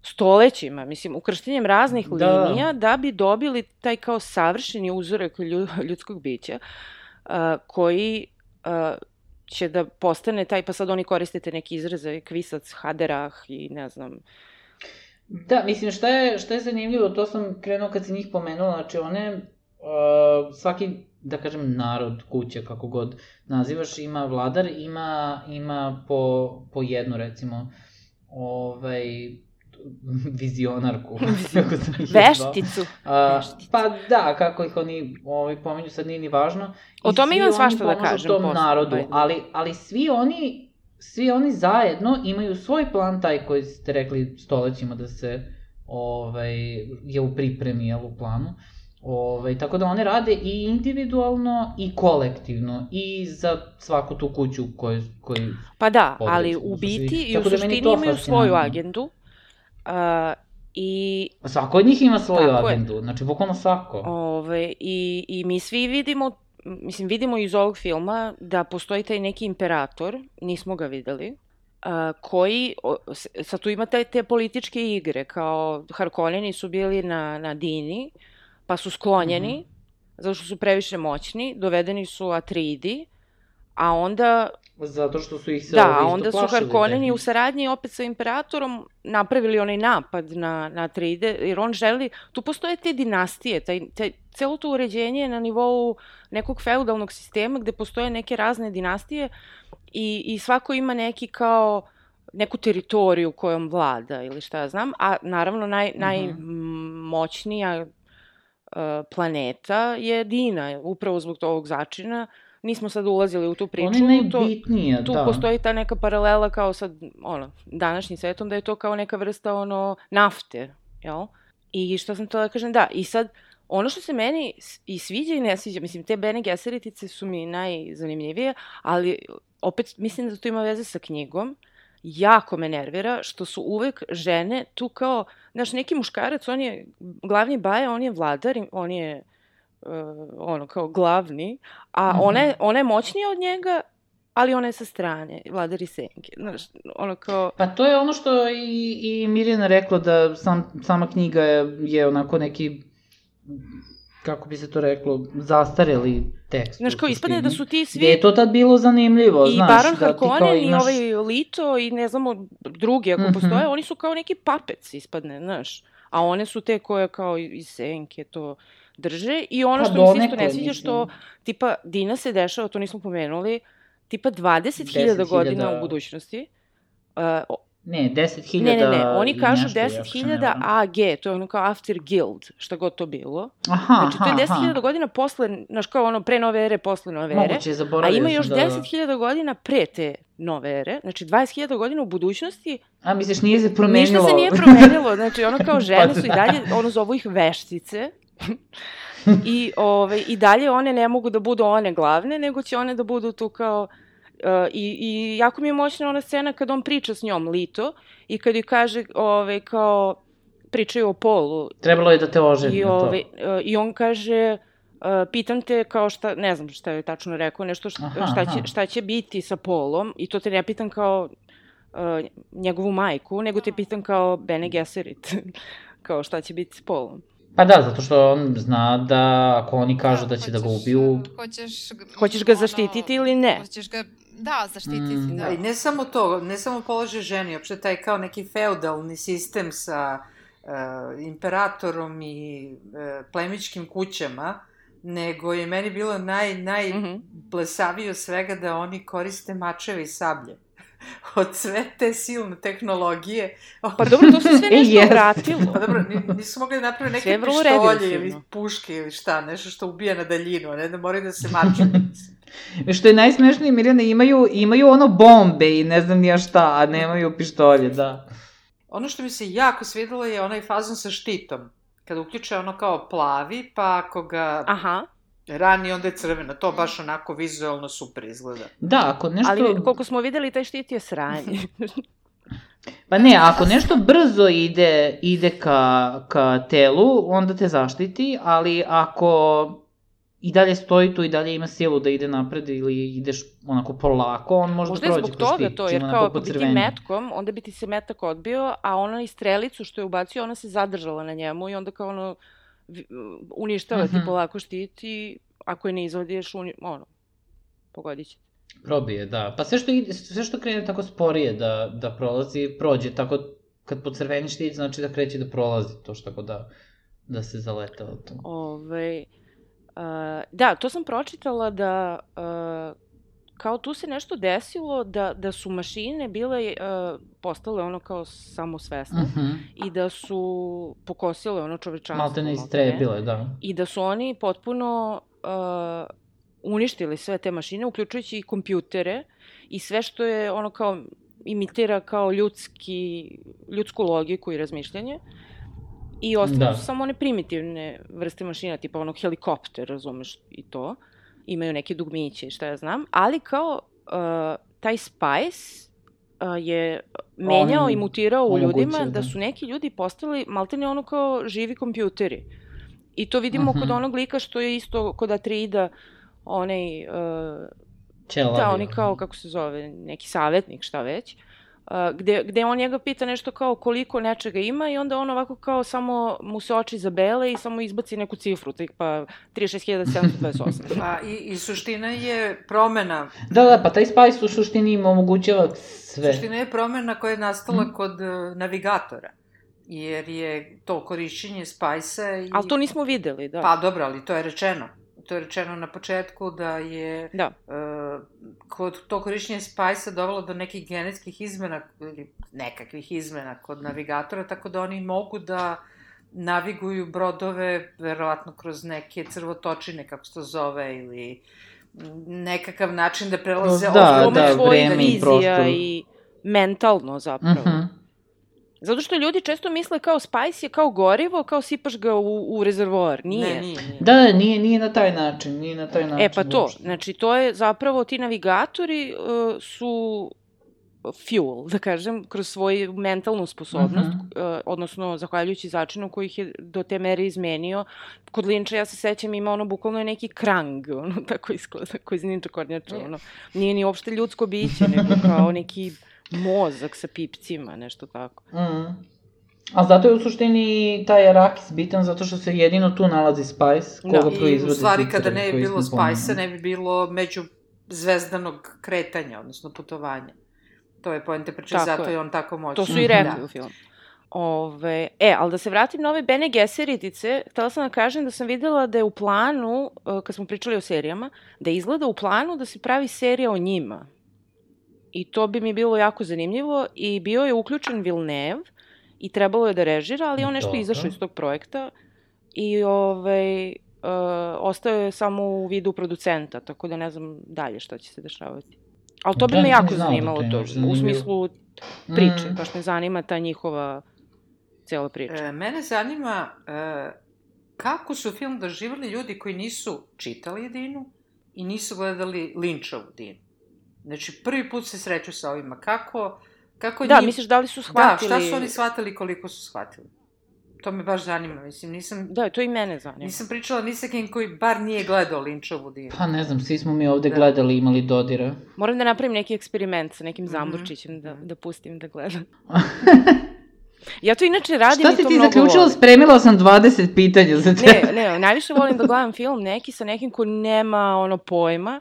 Stolećima, mislim, ukrštenjem raznih Da. linija da bi dobili taj kao savršeni uzorak lju- ljudskog bića uh, koji uh, će da postane taj, pa sad oni koristite neki izraze, kvisac, haderah i ne znam, Da, mislim, šta je, šta je zanimljivo, to sam krenuo kad si njih pomenula, znači one, uh, svaki, da kažem, narod, kuća, kako god nazivaš, ima vladar, ima, ima po, po jednu, recimo, ovaj, *laughs* vizionarku, *laughs* kako sam ih zvao. vešticu. A, Veštice. pa da, kako ih oni ovaj, pomenju, sad nije ni važno. O tome imam svašta da kažem tom posle, narodu, ali, ali svi oni, svi oni zajedno imaju svoj plan, taj koji ste rekli stolećima da se ovaj, je u pripremi, jel, u planu. Ovaj, tako da one rade i individualno i kolektivno i za svaku tu kuću koju, koju Pa da, ali u biti i u da suštini to imaju svoju agendu. Uh, I Svako od njih ima svoju Tako je. agendu, znači bukvalno svako. Ove, i, I mi svi vidimo, mislim, vidimo iz ovog filma da postoji taj neki imperator, nismo ga videli, a, koji, sad tu ima te, te političke igre, kao Harkonneni su bili na, na Dini, pa su sklonjeni, zato što su previše moćni, dovedeni su Atridi, a onda Zato što su ih se Da, ovi onda su plašili Harkonneni u saradnji opet sa imperatorom napravili onaj napad na, na Atride, jer on želi, tu postoje te dinastije, taj, taj, celo to uređenje je na nivou nekog feudalnog sistema gde postoje neke razne dinastije i, i svako ima neki kao neku teritoriju kojom vlada ili šta ja znam, a naravno naj, Mhm. najmoćnija uh, planeta je Dina, upravo zbog ovog začina. Nismo sad ulazili u tu priču. Ona je to, najbitnija, tu da. postoji ta neka paralela kao sad, ono, današnjim svetom, da je to kao neka vrsta, ono, nafte, jel? I što sam to da kažem, da, i sad, ono što se meni i sviđa i ne sviđa, mislim, te Bene Gesseritice su mi najzanimljivije, ali opet mislim da to ima veze sa knjigom, jako me nervira što su uvek žene tu kao, znaš, neki muškarac, on je glavni baja, on je vladar, on je uh, ono, kao glavni, a Mhm. ona, je, ona je moćnija od njega, ali ona je sa strane, vladari senke, znaš, ono kao... Pa to je ono što i, i Mirjana rekla da sam, sama knjiga je, je onako neki, kako bi se to reklo, zastareli tekst. Znaš, kao ispadne da su ti svi... Gde je to tad bilo zanimljivo, I znaš, Baron da ti kao Harkonnen imaš... i ovaj Lito i ne znamo drugi ako Mhm. postoje, oni su kao neki papec ispadne, znaš. A one su te koje kao iz senke to drže i ono Pa što mi se isto ne sviđa što tipa Dina se dešava, to nismo pomenuli, tipa 20.000 10.000 godina u budućnosti. Uh, Ne, 10.000 ne, ne, ne, oni kažu nešto, ako se ne 10.000 varam. AG, to je ono kao after guild, šta god to bilo. Aha, Znači, to je aha, 10.000 aha. godina posle, znaš kao ono, pre nove ere, posle nove ere. Moguće, A zaboravio ima sam još da... 10.000 godina pre te nove ere, znači 20.000 godina u budućnosti, A misliš, nije se promenilo? ništa se nije promenilo, *laughs* znači ono kao žene su i Pa dalje, ono zovu ih veštice, *laughs* i, ove, i dalje one ne mogu da budu one glavne, nego će one da budu tu kao, uh, i, i jako mi je moćna ona scena kad on priča s njom, Lito, i kad joj kaže, ove, kao, pričaju o polu, Trebalo je da te oženi i, na to. ove, uh, i on kaže, Uh, pitam te kao šta, ne znam šta je tačno rekao, nešto šta, Aha, šta, će, aha. šta će biti sa Polom i to te ne pitam kao uh, njegovu majku, nego te pitam kao Bene Gesserit, *laughs* kao šta će biti s Polom. Pa da, zato što on zna da ako oni kažu da će da ga hoćeš, ubiju, Hoćeš, Hoćeš ga ono, zaštititi ili ne? Hoćeš ga, da, zaštititi, Mm. da. Da, i ne samo to, ne samo položaj ženi, opšte taj kao neki feudalni sistem sa uh, imperatorom i uh, plemičkim kućama, nego je meni bilo naj, najblesavije od svega da oni koriste mačeve i sablje. Od sve te silne tehnologije. Pa dobro, to se sve *laughs* E, nešto vratilo. Pa dobro, ni- nisu mogli da je neke pištolje ili puške ili šta, nešto što ubija na daljinu, a ne da moraju da se maču. *laughs* što je najsmešnije, Mirjana, imaju, imaju ono bombe i ne znam nija šta, a nemaju pištolje, da. Ono što mi se jako svidelo je onaj fazon sa štitom. Kada uključe ono kao plavi, pa ako ga Aha, rani, onda je crveno. To baš onako vizualno super izgleda. Da, ako nešto... ali koliko smo videli, taj štit je sranje. *laughs* Pa ne, ako nešto brzo ide, ide ka, ka telu, onda te zaštiti, ali ako i dalje stoji tu i dalje ima silu da ide napred ili ideš onako polako, on može Možda da je prođe zbog kroz toga štit, to, čim jer onako kao ako bi ti metkom, onda bi ti se metak odbio, a ona i strelicu što je ubacio, ona se zadržala na njemu i onda kao ono, vi- uništava ti Mhm. polako štit i ako je ne izvadiš, uni, ono, pogodit će. Probije, da. Pa sve što, ide, sve što krene tako sporije da, da prolazi, prođe. Tako kad pocrveni štit, znači da kreće da prolazi to što tako da, da se zaleta od to. Ove, a, da, to sam pročitala da a, kao tu se nešto desilo da, da su mašine bile a, postale ono kao samosvesne Mhm. i da su pokosile ono čovečanstvo. Malte ne istrebile, da. I da su oni potpuno uh, uništili sve te mašine, uključujući i kompjutere i sve što je ono kao imitira kao ljudski, ljudsku logiku i razmišljanje. I ostale Da. su samo one primitivne vrste mašina, tipa onog helikopter, razumeš, i to. Imaju neke dugmiće i šta ja znam. Ali kao uh, taj Spice uh, je menjao On i mutirao u ljudima da da. su neki ljudi postali maltene ono kao živi kompjuteri. I to vidimo Mhm. kod onog lika što je isto kod Atrida, onaj, uh, Ćelavi. da, oni kao, kako se zove, neki savjetnik, šta već, uh, gde, gde on njega pita nešto kao koliko nečega ima i onda on ovako kao samo mu se oči zabele i samo izbaci neku cifru, tipa 36.728. *laughs* Pa i, i suština je promena. Da, da, pa taj Spice u suštini im omogućava sve. Suština je promena koja je nastala Mhm. kod uh, navigatora. Jer je to korišćenje Spice-a i... Ali to nismo videli, da. Pa dobro, ali to je rečeno. To je rečeno na početku da je Da. uh, kod to korišćenje Spice-a dovelo do nekih genetskih izmena, ili nekakvih izmena kod navigatora, tako da oni mogu da naviguju brodove, verovatno kroz neke crvotočine, kako se to zove, ili nekakav način da prelaze da, Pomoć da, vreme i vizija prostor. i mentalno zapravo. Mhm. Zato što ljudi često misle kao Spice je kao gorivo, kao sipaš ga u, u rezervoar. Nije. Ne, nije, nije. Da, da, nije, nije na taj način, nije na taj način. E pa to, uopšte. znači to je zapravo ti navigatori uh, su fuel, da kažem, kroz svoju mentalnu sposobnost, Mhm. uh, odnosno zahvaljujući začinu koji ih je do te mere izmenio. Kod Linča, ja se sećam, ima ono, bukvalno neki krang, ono, *laughs* tako izgleda, koji iz Ninja kornjača, Je. ono. Nije ni uopšte ljudsko biće, nego kao neki mozak sa pipcima, nešto tako. Mm. A zato je u suštini taj Arakis bitan, zato što se jedino tu nalazi Spice, Da. koga I u stvari kada ne bi bilo. Spice-a, ne bi bilo među zvezdanog kretanja, odnosno putovanja. To je poenta priče, Tako zato je. je on tako moćan. To su i rekli Da. u filmu. Ove, e, ali da se vratim na ove Bene Gesseritice, htela sam da kažem da sam videla da je u planu, e, kad smo pričali o serijama, da izgleda u planu da se pravi serija o njima. I to bi mi bilo jako zanimljivo i bio je uključen Villeneuve i trebalo je da režira, ali on nešto Dobro. izašao iz tog projekta i ovaj, uh, ostao je samo u vidu producenta, tako da ne znam dalje šta će se dešavati. Ali to bi Da, me jako ni znao da zanimalo, to u smislu priče, Mm. baš me zanima ta njihova cela priča. E, mene zanima e, kako su film doživali ljudi koji nisu čitali Dinu i nisu gledali Linčovu Dinu. Znači, prvi put se sreću sa ovima. Kako, kako da, njim... misliš da li su Da, shvatili... šta su oni shvatili koliko su shvatili? To me baš zanima, mislim, nisam... Da, to i mene zanima. Nisam pričala ni sa kim koji bar nije gledao Linčovu Dinu. Pa ne znam, svi smo mi ovde Da. gledali, imali dodira. Moram da napravim neki eksperiment sa nekim Mhm. zamburčićem da, da pustim da gledam. *laughs* ja to inače radim Šta i si to ti mnogo zaključila? volim. Spremila sam 20 pitanja za te. Ne, ne, najviše volim da gledam film neki sa nekim ko nema ono pojma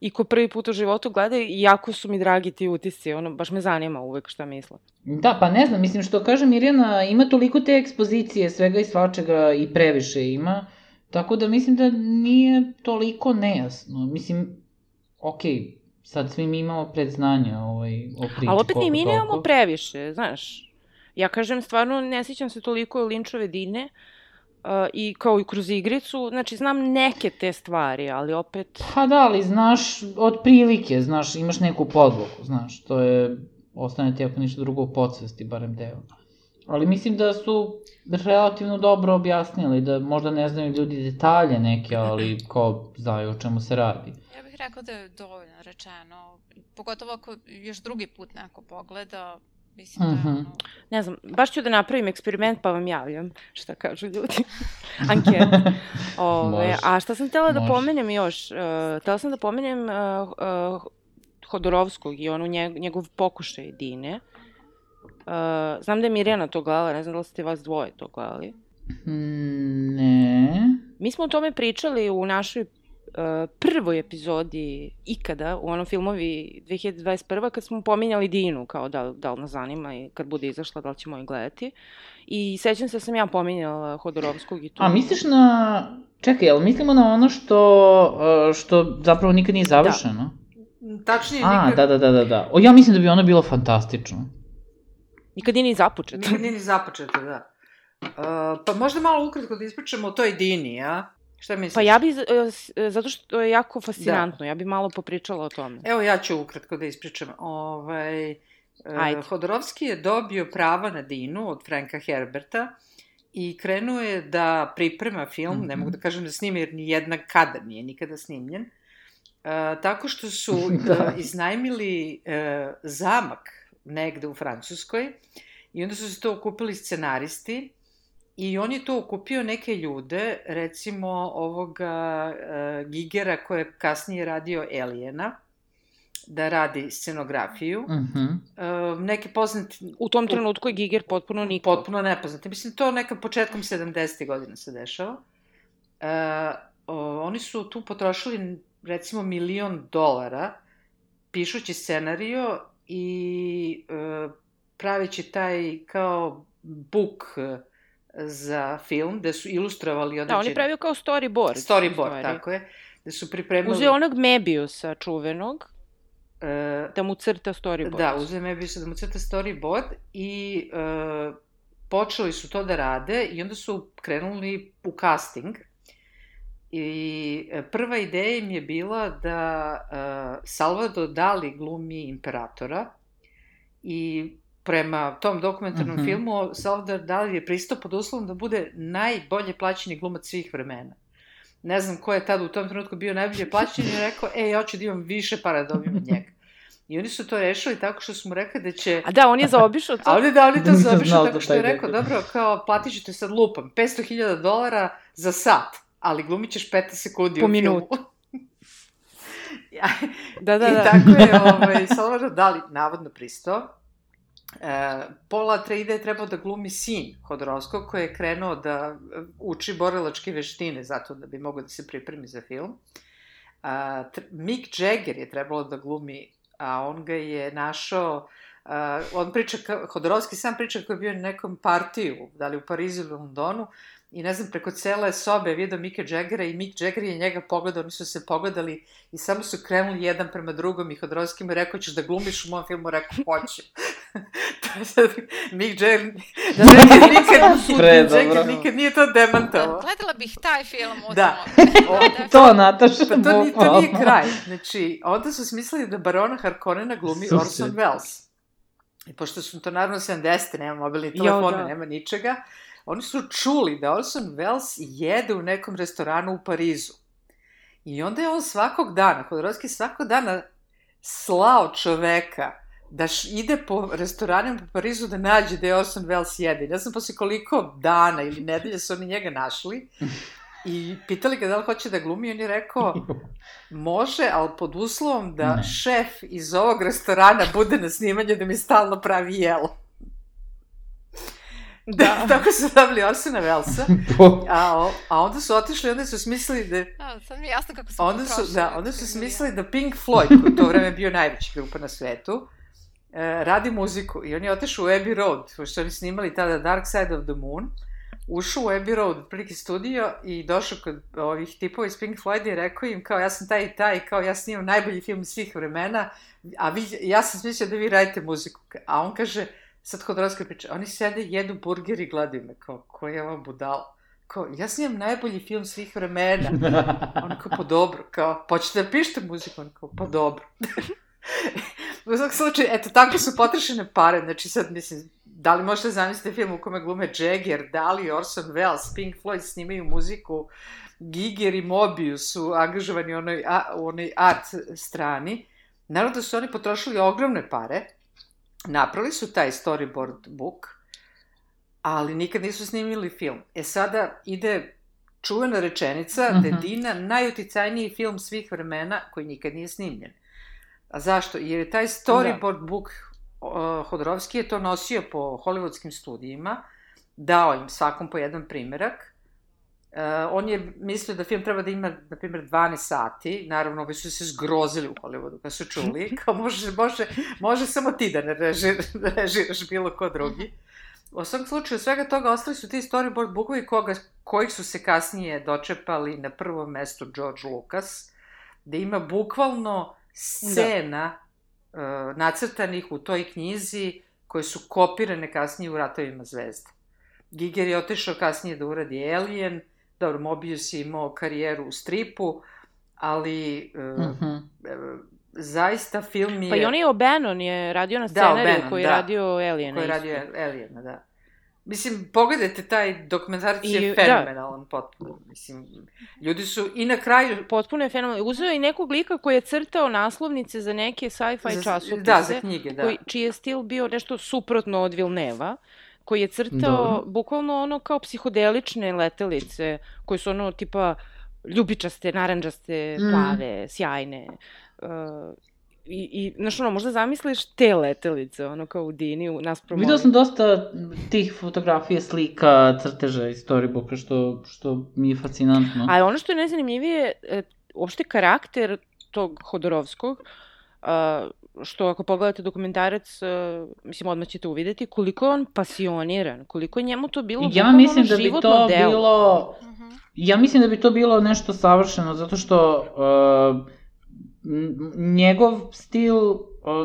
i ko prvi put u životu gleda i jako su mi dragi ti utisci, ono, baš me zanima uvek šta misle. Da, pa ne znam, mislim što kaže Mirjana, ima toliko te ekspozicije, svega i svačega i previše ima, tako da mislim da nije toliko nejasno. Mislim, okej, sad svi mi imamo predznanja ovaj, o priči. Ali opet ni koliko mi nemamo previše, znaš. Ja kažem, stvarno ne sjećam se toliko Linčove Dine uh, i kao i kroz igricu, znači znam neke te stvari, ali opet... Pa da, ali znaš, od prilike, znaš, imaš neku podlogu, znaš, to je, ostane ti ako ništa drugo u podsvesti, barem deo. Ali mislim da su relativno dobro objasnili, da možda ne znaju ljudi detalje neke, ali ko znaju o čemu se radi. Ja bih rekla da je dovoljno rečeno, pogotovo ako još drugi put neko pogleda, mislim da Mhm. je ono... Ne znam, baš ću da napravim eksperiment pa vam javljam šta kažu ljudi. *laughs* Anket. Ove, a šta sam htela da pomenem još? Uh, htela sam da pomenem uh, uh, Hodorovskog i onu njeg, njegov pokušaj Dine. Uh, znam da je Mirjana to gledala, ne znam da li ste vas dvoje to gledali. Mm, Ne. Mi smo o tome pričali u našoj uh, prvoj epizodi ikada, u onom filmovi 2021. kad smo pominjali Dinu, kao da, da li nas zanima i kad bude izašla da li ćemo je gledati. I sećam se da sam ja pominjala Hodorovskog i to. A misliš na... Čekaj, jel mislimo na ono što, uh, što zapravo nikad nije završeno? Tačnije, A, nikad, da, da, da, da, da. O, ja mislim da bi ono bilo fantastično. Nikad nije ni započet. nikad nije ni započeto, da. Uh, pa možda malo ukratko da ispričamo o toj Dini, a? Šta misliš? Pa ja bi, uh, s- uh, zato što je jako fascinantno, ja bi malo popričala o tome. Evo ja ću ukratko da ispričam. Ovaj, e, Ajde. Hodorovski je dobio prava na Dinu od Franka Herberta i krenuo je da priprema film, ne Mhm. mogu da kažem da snima jer ni jedna kadar nije nikada snimljen, e, tako što su *laughs* Da. e, iznajmili e, zamak negde u Francuskoj i onda su se to okupili scenaristi I on je to okupio neke ljude, recimo ovoga e, Gigera koji je kasnije radio Aliena, da radi scenografiju. Mhm. E, neke poznati, U tom trenutku je Giger potpuno niko. potpuno nepoznati. Mislim, to neka početkom 70. godina se dešava. E, o, oni su tu potrošili recimo milion dolara pišući scenario i e, praveći taj kao book e, za film, gde su ilustrovali određene... Da, on je pravio kao storyboard. Storyboard, tako je. Gde su pripremali... Uzeo onog Mebiusa čuvenog, e, da mu crta storyboard. Da, uzeo me se da mu crta storyboard i e, počeli su to da rade i onda su krenuli u casting. I e, prva ideja im je bila da e, Salvador Dali glumi imperatora i prema tom dokumentarnom Mhm. filmu Salvador Dali je pristao pod uslovom da bude najbolje plaćeni glumac svih vremena. Ne znam ko je tada u tom trenutku bio najbolje plaćen i rekao, e, ja hoću da imam više para da dobijem od njega. I oni su to rešili tako što su mu rekli da će... A da, on je zaobišao to. A on je da, on je to *laughs* zaobišao tako što je rekao, dobro, kao, platit ću te sad lupam, 500.000 dolara za sat, ali glumit ćeš 15 sekundi Po u filmu. minutu. *laughs* Ja, Da, da, I da. tako je *laughs* ovaj, Salvador Dali navodno pristao. E, Paul Atreides je trebao da glumi sin Hodorovskog koji je krenuo da e, uči borilačke veštine zato da bi mogao da se pripremi za film. A, tr- Mick Jagger je trebalo da glumi, a on ga je našao a, on priča, Hodorovski sam priča kako je bio na nekom partiju, da li u Parizu ili u Londonu, i ne znam, preko cele sobe je vidio Mika Jaggera i Mick Jagger je njega pogledao, oni su se pogledali i samo su krenuli jedan prema drugom i Hodorovski mu je rekao, ćeš da glumiš u mom filmu, rekao, hoću. sad, *laughs* Mick Jagger, Da, da, da, nikad, da, nikad, Pre, Mick Jagger nikad nije to demantovao. Gledala bih taj film u Da. *laughs* da. To, Nataša, Pa to, ni, to nije kraj. Znači, onda su smislili da barona Harkonnena glumi Super. Orson Welles. I pošto su to naravno 70. nema mobilnih Jo, telefona, da. nema ničega, oni su čuli da Orson Welles jede u nekom restoranu u Parizu. I onda je on svakog dana, Hodorovski svakog dana slao čoveka da ide po restoranima po Parizu da nađe da je Orson Welles jede. Ja sam posle koliko dana ili nedelja su oni njega našli i pitali ga da li hoće da glumi, on je rekao može, ali pod uslovom da Ne. šef iz ovog restorana bude na snimanju da mi stalno pravi jelo. Da. *laughs* Tako su dobili Orsona Wellesa, *laughs* a, o- a onda su otišli, onda su smislili da Da, sad mi je jasno kako su onda su, da, onda su smislili da Pink Floyd, koji u to vreme bio najveća grupa na svetu, e, radi muziku i on je otišao u Abbey Road, pošto su oni snimali tada Dark Side of the Moon, ušao u Abbey Road, prilike studio i došao kod ovih tipova iz Pink Floyd i rekao im kao ja sam taj i taj, kao ja snimam najbolji film svih vremena, a vi, ja sam smislio da vi radite muziku. A on kaže, sad Hodorovska priča, oni sede, jedu burger i gledaju me, kao, ko je ova budala? Kao, ja snimam najbolji film svih vremena. *laughs* On kao, pa dobro, kao, ćete da pišete muziku? On kao, pa dobro. *laughs* u svakom slučaju, eto, tako su potrošene pare, znači sad, mislim, da li možete zamisliti film u kome glume Jagger, Dali, Orson Welles, Pink Floyd snimaju muziku, Giger i Mobius su angažovani u onoj, a, u onoj art strani. Naravno da su oni potrošili ogromne pare, napravili su taj storyboard book, ali nikad nisu snimili film. E sada ide čuvena rečenica da je. Dina najuticajniji film svih vremena koji nikad nije snimljen. A zašto? Jer je taj storyboard book uh, Hodorovski je to nosio po hollywoodskim studijima, dao im svakom po jedan primerak. Uh, on je mislio da film treba da ima, na primjer, 12 sati. Naravno, ovi su se zgrozili u Hollywoodu kad su čuli. *laughs* Kao može, može, može samo ti da ne reži, *laughs* režiraš bilo ko drugi. U svakom slučaju, svega toga ostali su ti storyboard bookovi koga, kojih su se kasnije dočepali na prvom mestu George Lucas, da ima bukvalno scena da. uh, nacrtanih u toj knjizi koje su kopirane kasnije u Ratovima zvezda. Giger je otišao kasnije da uradi Alien, dobro, Mobius je imao karijeru u stripu, ali uh, Mhm. uh, zaista film je... Pa i on je O'Bannon je radio na Da, scenariju O'Bannon, koji je da. radio Alien. koji je radio Aliena, da. Mislim, pogledajte taj dokumentarac I- je da. fenomenalan potpuno. Mislim, ljudi su i na kraju... Potpuno je fenomenalno. Uzeo je i nekog lika koji je crtao naslovnice za neke sci-fi časopise. Da, za knjige, da. koji, čiji je stil bio nešto suprotno od Vilneva, koji je crtao Dobro. bukvalno ono kao psihodelične letelice, koje su ono tipa ljubičaste, naranđaste, Mm. plave, sjajne. Uh, I, i, znaš, ono, možda zamisliš te letelice, ono, kao u Dini, u naspram Videla ovih. sam dosta tih fotografija, slika, crteža iz storybooka, što, što mi je fascinantno. A ono što je najzanimljivije, e, uopšte karakter tog Hodorovskog, a, što ako pogledate dokumentarac, a, mislim, odmah ćete uvideti koliko je on pasioniran, koliko je njemu to bilo ja mislim da bi to delo. bilo... Mhm. Ja mislim da bi to bilo nešto savršeno, zato što uh, njegov stil, uh,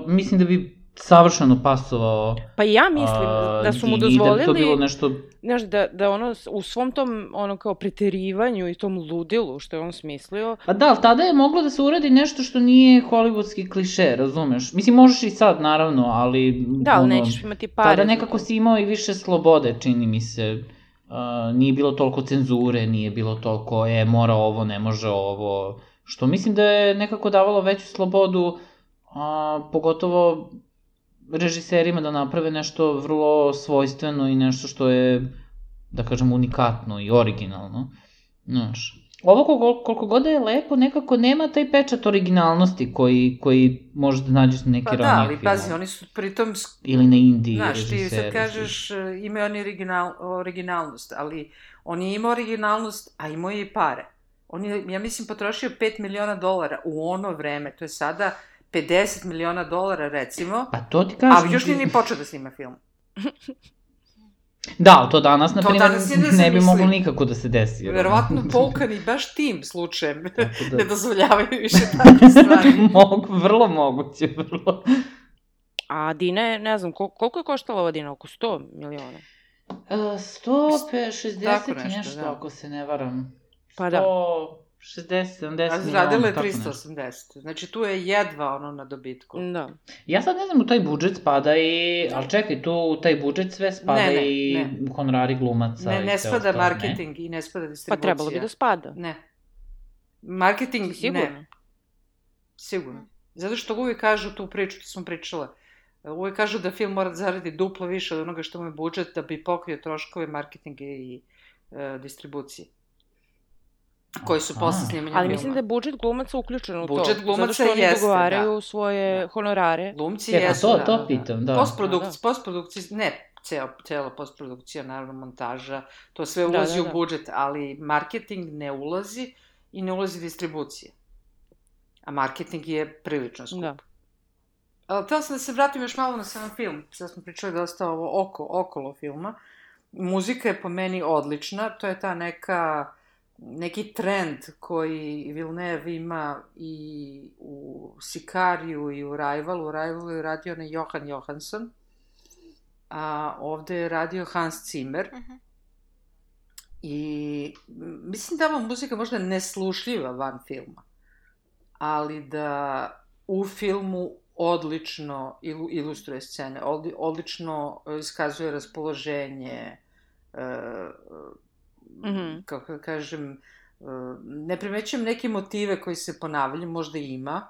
mislim da bi savršeno pasovao Pa ja mislim a, da su mu Dini, da bi to bilo dozvolili, nešto... znaš, da, da ono, u svom tom, ono, kao preterivanju i tom ludilu što je on smislio, Pa da, ali tada je moglo da se uradi nešto što nije hollywoodski kliše, razumeš? Mislim, možeš i sad, naravno, ali... da, ali ono, nećeš imati pare. Tada nekako si imao i više slobode, čini mi se. Uh, nije bilo toliko cenzure, nije bilo toliko, e, mora ovo, ne može ovo. Što mislim da je nekako davalo veću slobodu, a, pogotovo režiserima da naprave nešto vrlo svojstveno i nešto što je, da kažem, unikatno i originalno. Znaš. Ovo koliko, koliko god da je lepo, nekako nema taj pečat originalnosti koji, koji može da nađeš na neki Pa da, ranije ali pazi, oni su pritom... Ili na Indiji Znaš, ti režiseri. sad kažeš, e, imaju oni original, originalnost, ali on je imao originalnost, a imao je i pare. On je, ja mislim, potrošio 5 miliona dolara u ono vreme, to je sada 50 miliona dolara, recimo, Pa to ti kažem. a još nije ni počeo da snima film. Da, ali to danas, na primjer, danas je ne bi moglo nikako da se desi. jer- Verovatno *laughs* poukani baš tim slučajem da- *laughs* ne dozvoljavaju više takve *laughs* stvari. Mogu, vrlo moguće, vrlo. A Dina je, ne znam, kol- koliko je koštala ova Dina? Oko 100 miliona? Uh, 160 Tako i nešto, nešto, da. ako se ne varam. Pa da. 160, 70 A miliona, zradila je tako nešto. 380. Znači tu je jedva ono na dobitku. Da. Ja sad ne znam, u taj budžet spada i... Ali čekaj, tu u taj budžet sve spada Ne, ne, i ne. honorari glumaca Ne, ne spada ostalo, marketing i ne spada Pa distribucija. trebalo bi da spada. Ne. Marketing, Sigurno. ne. Sigurno. Zato što uvijek kažu tu priču, što smo pričale. Uvijek kažu da film mora da zaradi duplo više od onoga što mu je budžet da bi pokrio troškove marketinga i e, distribucije koji su posle snimanja Ali mislim da je budžet glumaca uključen u to. Budžet glumaca zato što oni jeste, dogovaraju da. svoje Da. honorare. Glumci E, pa jesu, to, da, to da, pitam, da. Postprodukcija, Da, postprodukcija, ne ceo, cela postprodukcija, naravno montaža, to sve Da, ulazi da, da. u budžet, ali marketing ne ulazi i ne ulazi distribucija. A marketing je prilično skup. Da. Ali htela sam da se vratim još malo na sam film. Sad smo pričali dosta ovo oko, okolo filma. Muzika je po meni odlična. To je ta neka neki trend koji Villeneuve ima i u Sikariju i u Rivalu. U Rivalu je radio na Johan Johansson, a ovde je radio Hans Zimmer. Mhm. I m, mislim da ova muzika možda je neslušljiva van filma, ali da u filmu odlično ilu, ilustruje scene, odli, odlično e, iskazuje raspoloženje, e, Mhm. kako da kažem, e, ne primećujem neke motive koji se ponavljaju, možda ima,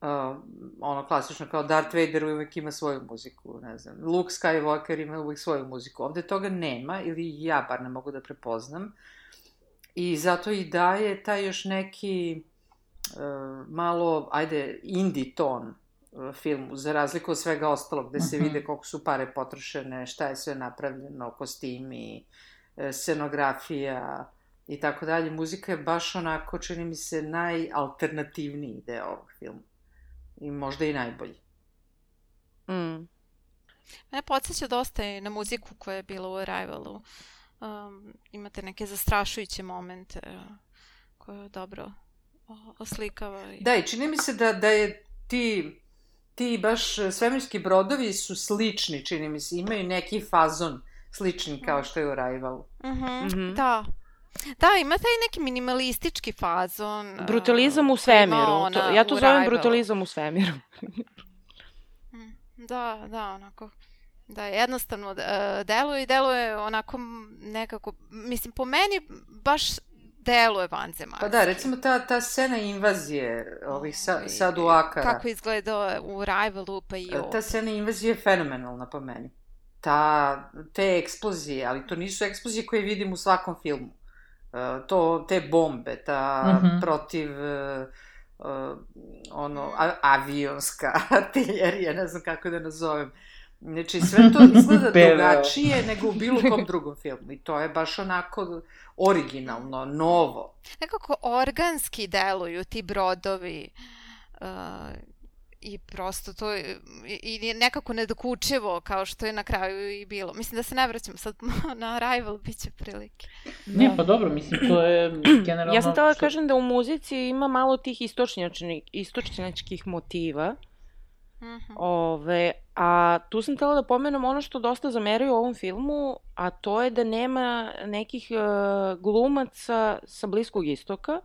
Uh, ono klasično kao Darth Vader uvijek ima svoju muziku, ne znam, Luke Skywalker ima uvijek svoju muziku. Ovde toga nema, ili ja bar ne mogu da prepoznam. I zato i daje taj još neki uh, malo, ajde, indie ton uh, filmu, za razliku od svega ostalog, gde se Mhm. vide koliko su pare potrošene, šta je sve napravljeno, kostimi, e, scenografija i tako dalje. Muzika je baš onako, čini mi se, najalternativniji deo ovog filma. I možda i najbolji. Mm. Mene podsjeća dosta i na muziku koja je bila u Arrivalu. Um, imate neke zastrašujuće momente uh, koje dobro oslikava. I... Da, i čini mi se da, da je ti, ti baš e, svemirski brodovi su slični, čini mi se, imaju neki fazon slični kao što je u Arrivalu. Mhm, Mhm. Da. Da, ima taj neki minimalistički fazon. Brutalizam u svemiru. To, ona ja to u zovem Arrivalu. brutalizam u svemiru. Mm, Da, da, onako. Da, jednostavno uh, deluje i deluje onako nekako, mislim, po meni baš deluje vanzemaljski. Pa da, recimo ta, ta scena invazije ovih sa, Ovaj, saduakara. Kako izgleda u Rivalu, pa i ovdje. Ta scena invazije je fenomenalna po meni. Ta, te eksplozije, ali to nisu eksplozije koje vidim u svakom filmu. E, to, te bombe, ta Mhm. protiv e, e, ono, a, avionska *laughs* artiljerija, ne znam kako da nazovem. Znači, sve to izgleda *laughs* PVO. drugačije nego u bilo kom *laughs* drugom filmu. I to je baš onako originalno, novo. Nekako organski deluju ti brodovi. Uh, I prosto to je, i, i nekako nedokučivo kao što je na kraju i bilo. Mislim da se ne vraćam sad *laughs* na Arrival, bit će prilike. Ne, pa dobro, mislim, to je *clears throat* generalno... Ja sam htela da što- kažem da u muzici ima malo tih istočnjačnih, istočnjačkih motiva. Mhm. Ove, a tu sam htela da pomenem ono što dosta zameraju u ovom filmu, a to je da nema nekih e, glumaca sa Bliskog istoka,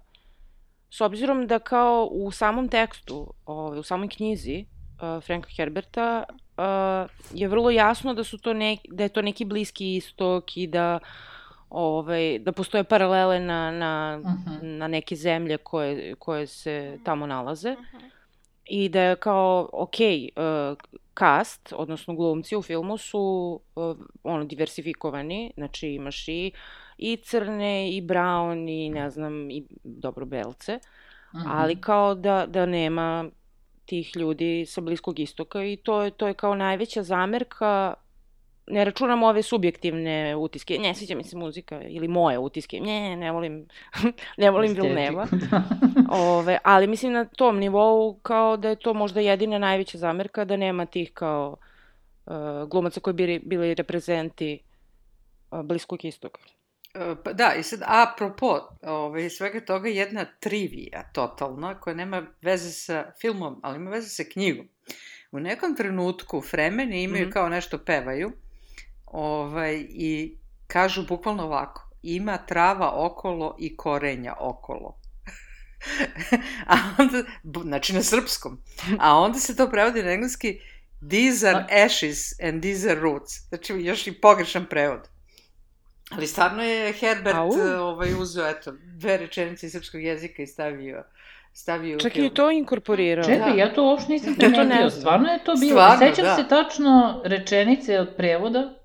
s obzirom da kao u samom tekstu, ove, u samoj knjizi e, Franka Herberta, e, je vrlo jasno da su to neki, da je to neki Bliski istok i da ovaj, da postoje paralele na, na, Mhm. na neke zemlje koje, koje se tamo nalaze Mhm. i da je kao, ok, uh, cast, odnosno glumci u filmu su uh, ono, diversifikovani, znači imaš i, i crne, i brown, i ne znam, i dobro belce, Mhm. ali kao da, da nema tih ljudi sa Bliskog istoka i to je, to je kao najveća zamerka ne računam ove subjektivne utiske, ne sviđa mi se muzika ili moje utiske, ne, ne volim, *laughs* ne volim Vilneva. *laughs* da. Ove, ali mislim na tom nivou kao da je to možda jedina najveća zamerka da nema tih kao uh, glumaca koji bi bili reprezenti uh, Bliskog istoka. E, Pa da, i sad, apropo ovaj, svega toga, jedna trivija totalna, koja nema veze sa filmom, ali ima veze sa knjigom. U nekom trenutku Fremeni imaju Mhm. kao nešto pevaju ovaj, i kažu bukvalno ovako, ima trava okolo i korenja okolo. *laughs* a onda, znači na srpskom, a onda se to prevodi na engleski These are ashes and these are roots. Znači još i pogrešan prevod. Ali stvarno je Herbert Au. ovaj, uzeo, eto, dve rečenice iz srpskog jezika i stavio stavio Čak i to inkorporirao. Čekaj, Da. ja to uopšte nisam Ja to ne primetio. Stvarno je to bilo. Stvarno, Sećam da. se tačno rečenice od prevoda,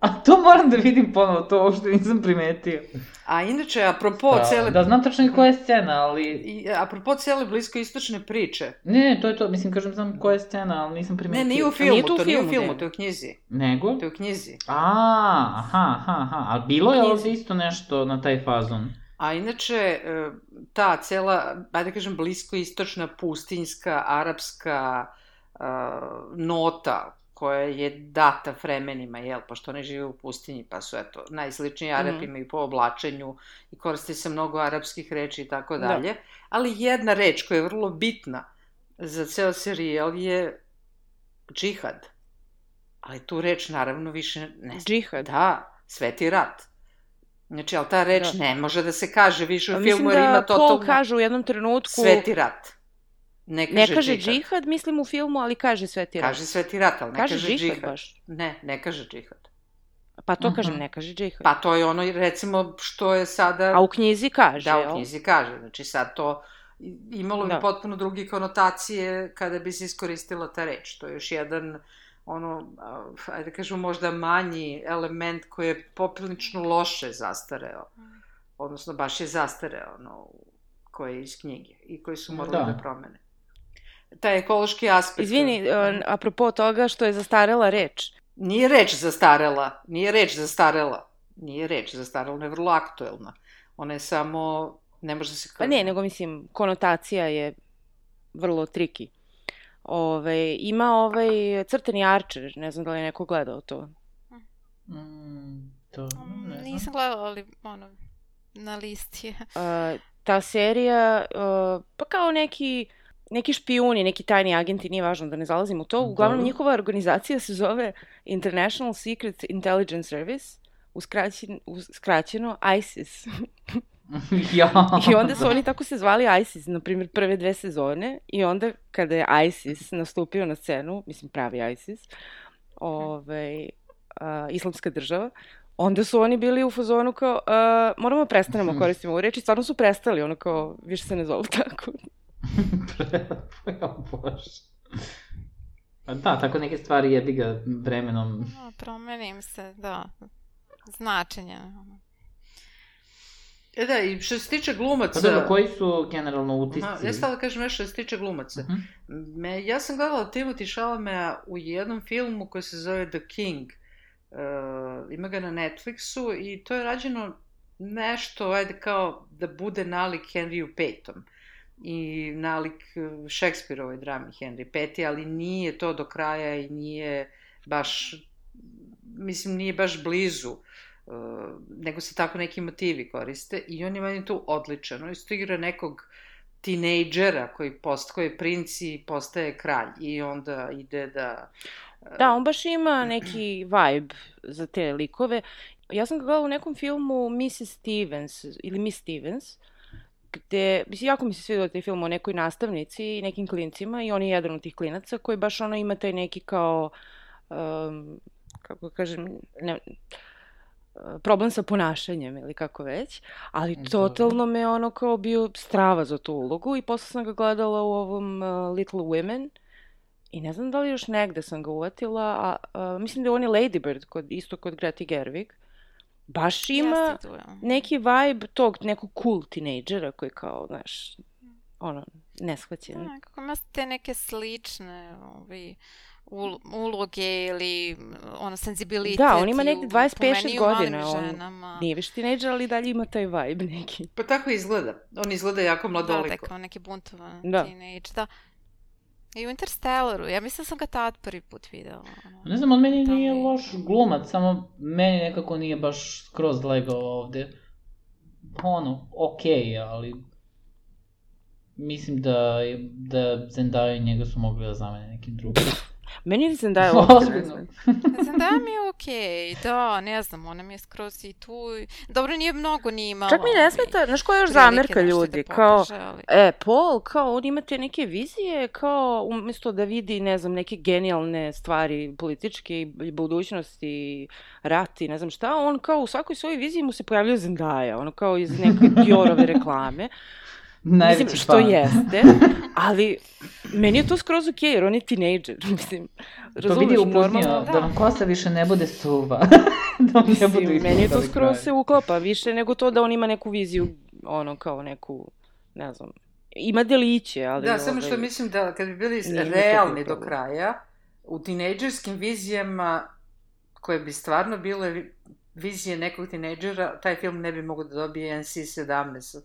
a to moram da vidim ponovo, to uopšte nisam primetio. A inače, apropo Da, cele... da znam tačno i koja je scena, ali... I, apropo cele bliskoistočne priče. Ne, ne, to je to, mislim, kažem, znam koja je scena, ali nisam primetio. Ne, nije u A filmu, nije to to nije u filmu, filmu, ne. to je u knjizi. Nego? To je u knjizi. A, aha, aha, aha, a bilo je ovde isto nešto na taj fazon. A inače, e, ta cela, ajde da kažem, bliskoistočna, pustinjska, arapska a, nota koja je data vremenima, jel, pošto oni žive u pustinji, pa su, eto, najsličniji Arapima i po oblačenju i koristi se mnogo arapskih reči i tako Da. dalje. Ali jedna reč koja je vrlo bitna za ceo serijal je džihad. Ali tu reč naravno više ne Džihad. Da, sveti rat. Znači, ali ta reč Da. ne može da se kaže više u mislim filmu, jer ima da totalno Paul kaže u jednom trenutku... sveti rat. Ne kaže, Ne kaže džihad. džihad, mislim u filmu, ali kaže sveti rat. Kaže sveti rat, ali ne Kaže kaže, džihad džihad. baš. Ne, ne kaže džihad. Pa to Mhm. kažem, ne kaže džihad. Pa to je ono, recimo, što je sada... A u knjizi kaže, Da, u knjizi kaže. Znači, sad to imalo bi Da. potpuno drugi konotacije kada bi se iskoristila ta reč. To je još jedan ono, ajde da kažemo možda manji element koji je poprilično loše zastareo. Odnosno, baš je zastareo, ono, koji je iz knjige i koji su morali da, Da. promene. Taj ekološki aspekt... Izvini, uh, apropo toga što je zastarela reč. Nije reč zastarela, nije reč zastarela. Nije reč zastarela, ona je vrlo aktuelna. Ona je samo, ne može da se... Pa ne, nego mislim, konotacija je vrlo triki. Ove, ima ovaj crtani Archer, ne znam da li je neko gledao to. Mm, to, Mm, ne znam. Nisam gledala, ali ono, na listi je. Uh, ta serija, uh, pa kao neki neki špijuni, neki tajni agenti, nije važno da ne zalazim u to. Uglavnom, Dobro. njihova organizacija se zove International Secret Intelligence Service, uskraćen, uskraćeno ISIS. *laughs* ja. I onda su oni tako se zvali ISIS, na primjer, prve dve sezone. I onda kada je ISIS nastupio na scenu, mislim pravi ISIS, ovaj, a, islamska država, onda su oni bili u fazonu kao, a, moramo prestanemo *laughs* koristimo ovu reč i stvarno su prestali, ono kao, više se ne zovu tako. *laughs* ja, bože. Pa da, tako neke stvari jebi ga vremenom. No, promenim se, da. Značenje. E da, i što se tiče Pa glumaca... dobro, koji su generalno utisci? Aha, ja stala da kažem nešto što se tiče glumaca. Mhm. Me, ja sam gledala Timothy Chalamea u jednom filmu koji se zove The King. Uh, ima ga na Netflixu i to je rađeno nešto, ajde kao da bude nalik Henryu Payton i nalik Šekspirovoj drami Henry V, ali nije to do kraja i nije baš, mislim, nije baš blizu. Uh, nego se tako neki motivi koriste i on je meni tu odličan. On isto igra nekog tinejdžera koji postaje princ i postaje kralj i onda ide da... Da, on baš ima *clears throat* neki vibe za te likove. Ja sam ga gledala u nekom filmu Mrs. Stevens ili Miss Stevens, gde, mislim, jako mi se svidio taj film o nekoj nastavnici i nekim klincima i on je jedan od tih klinaca koji baš ono ima taj neki kao, um, kako da kažem, ne, problem sa ponašanjem ili kako već, ali totalno me ono kao bio strava za tu ulogu i posle sam ga gledala u ovom uh, Little Women i ne znam da li još negde sam ga uvatila, a, a mislim da on je Lady Bird, kod, isto kod Greti Gerwig. Baš ima tu, ja. neki vibe tog nekog cool tinejdžera koji kao, znaš, ono, neshvaćen. Da, kako ima te neke slične ovi, ul- uloge ili ono senzibilitet Da, on ima i negde u- 25 po meni i u godina, on ženama. Nije više tinejdžer, ali dalje ima taj vibe neki. Pa tako izgleda. On izgleda jako Da, da, mladoliko. kao neki buntovan Da. teenage, da. I u Interstellaru, ja mislim da sam ga tad prvi put videla. ono. Ne znam, on meni Tamo nije loš glumac, samo meni nekako nije baš skroz legao ovde. Ono, okej, okay, ali mislim da, da Zendaya i njega su mogli da zamene nekim drugim. Meni ne *laughs* Ozbiljno. znam. Zendaya mi je okej, da, ne znam, ona mi je skroz i tu. Dobro, nije mnogo ni imala. Čak mi ne smeta, znaš koja je još zamerka nešto ljudi, da kao, ali- E, Paul, kao, on ima te neke vizije, kao, umjesto da vidi, ne znam, neke genijalne stvari političke i i budućnost i rat i ne znam šta, on kao u svakoj svojoj viziji mu se pojavljuje Zendaya, ono kao iz neke *laughs* Diorove reklame. Najveći Mislim, što fan. jeste, *laughs* ali meni je to skroz okej, jer on je tinejdžer, *laughs* mislim. To vidi Razumeš, uputnio, normalno. da vam kosa više ne bude suva. *laughs* da vam ne Mislim, meni je to skroz kraj. se uklapa, više nego to da on ima neku viziju, ono, kao neku, ne znam, ima deliće, ali... Da, samo što ovaj, mislim da kad bi bili realni do kraja, u tinejdžerskim vizijama koje bi stvarno bile vi- vizije nekog tinejdžera, taj film ne bi mogao da dobije NC-17.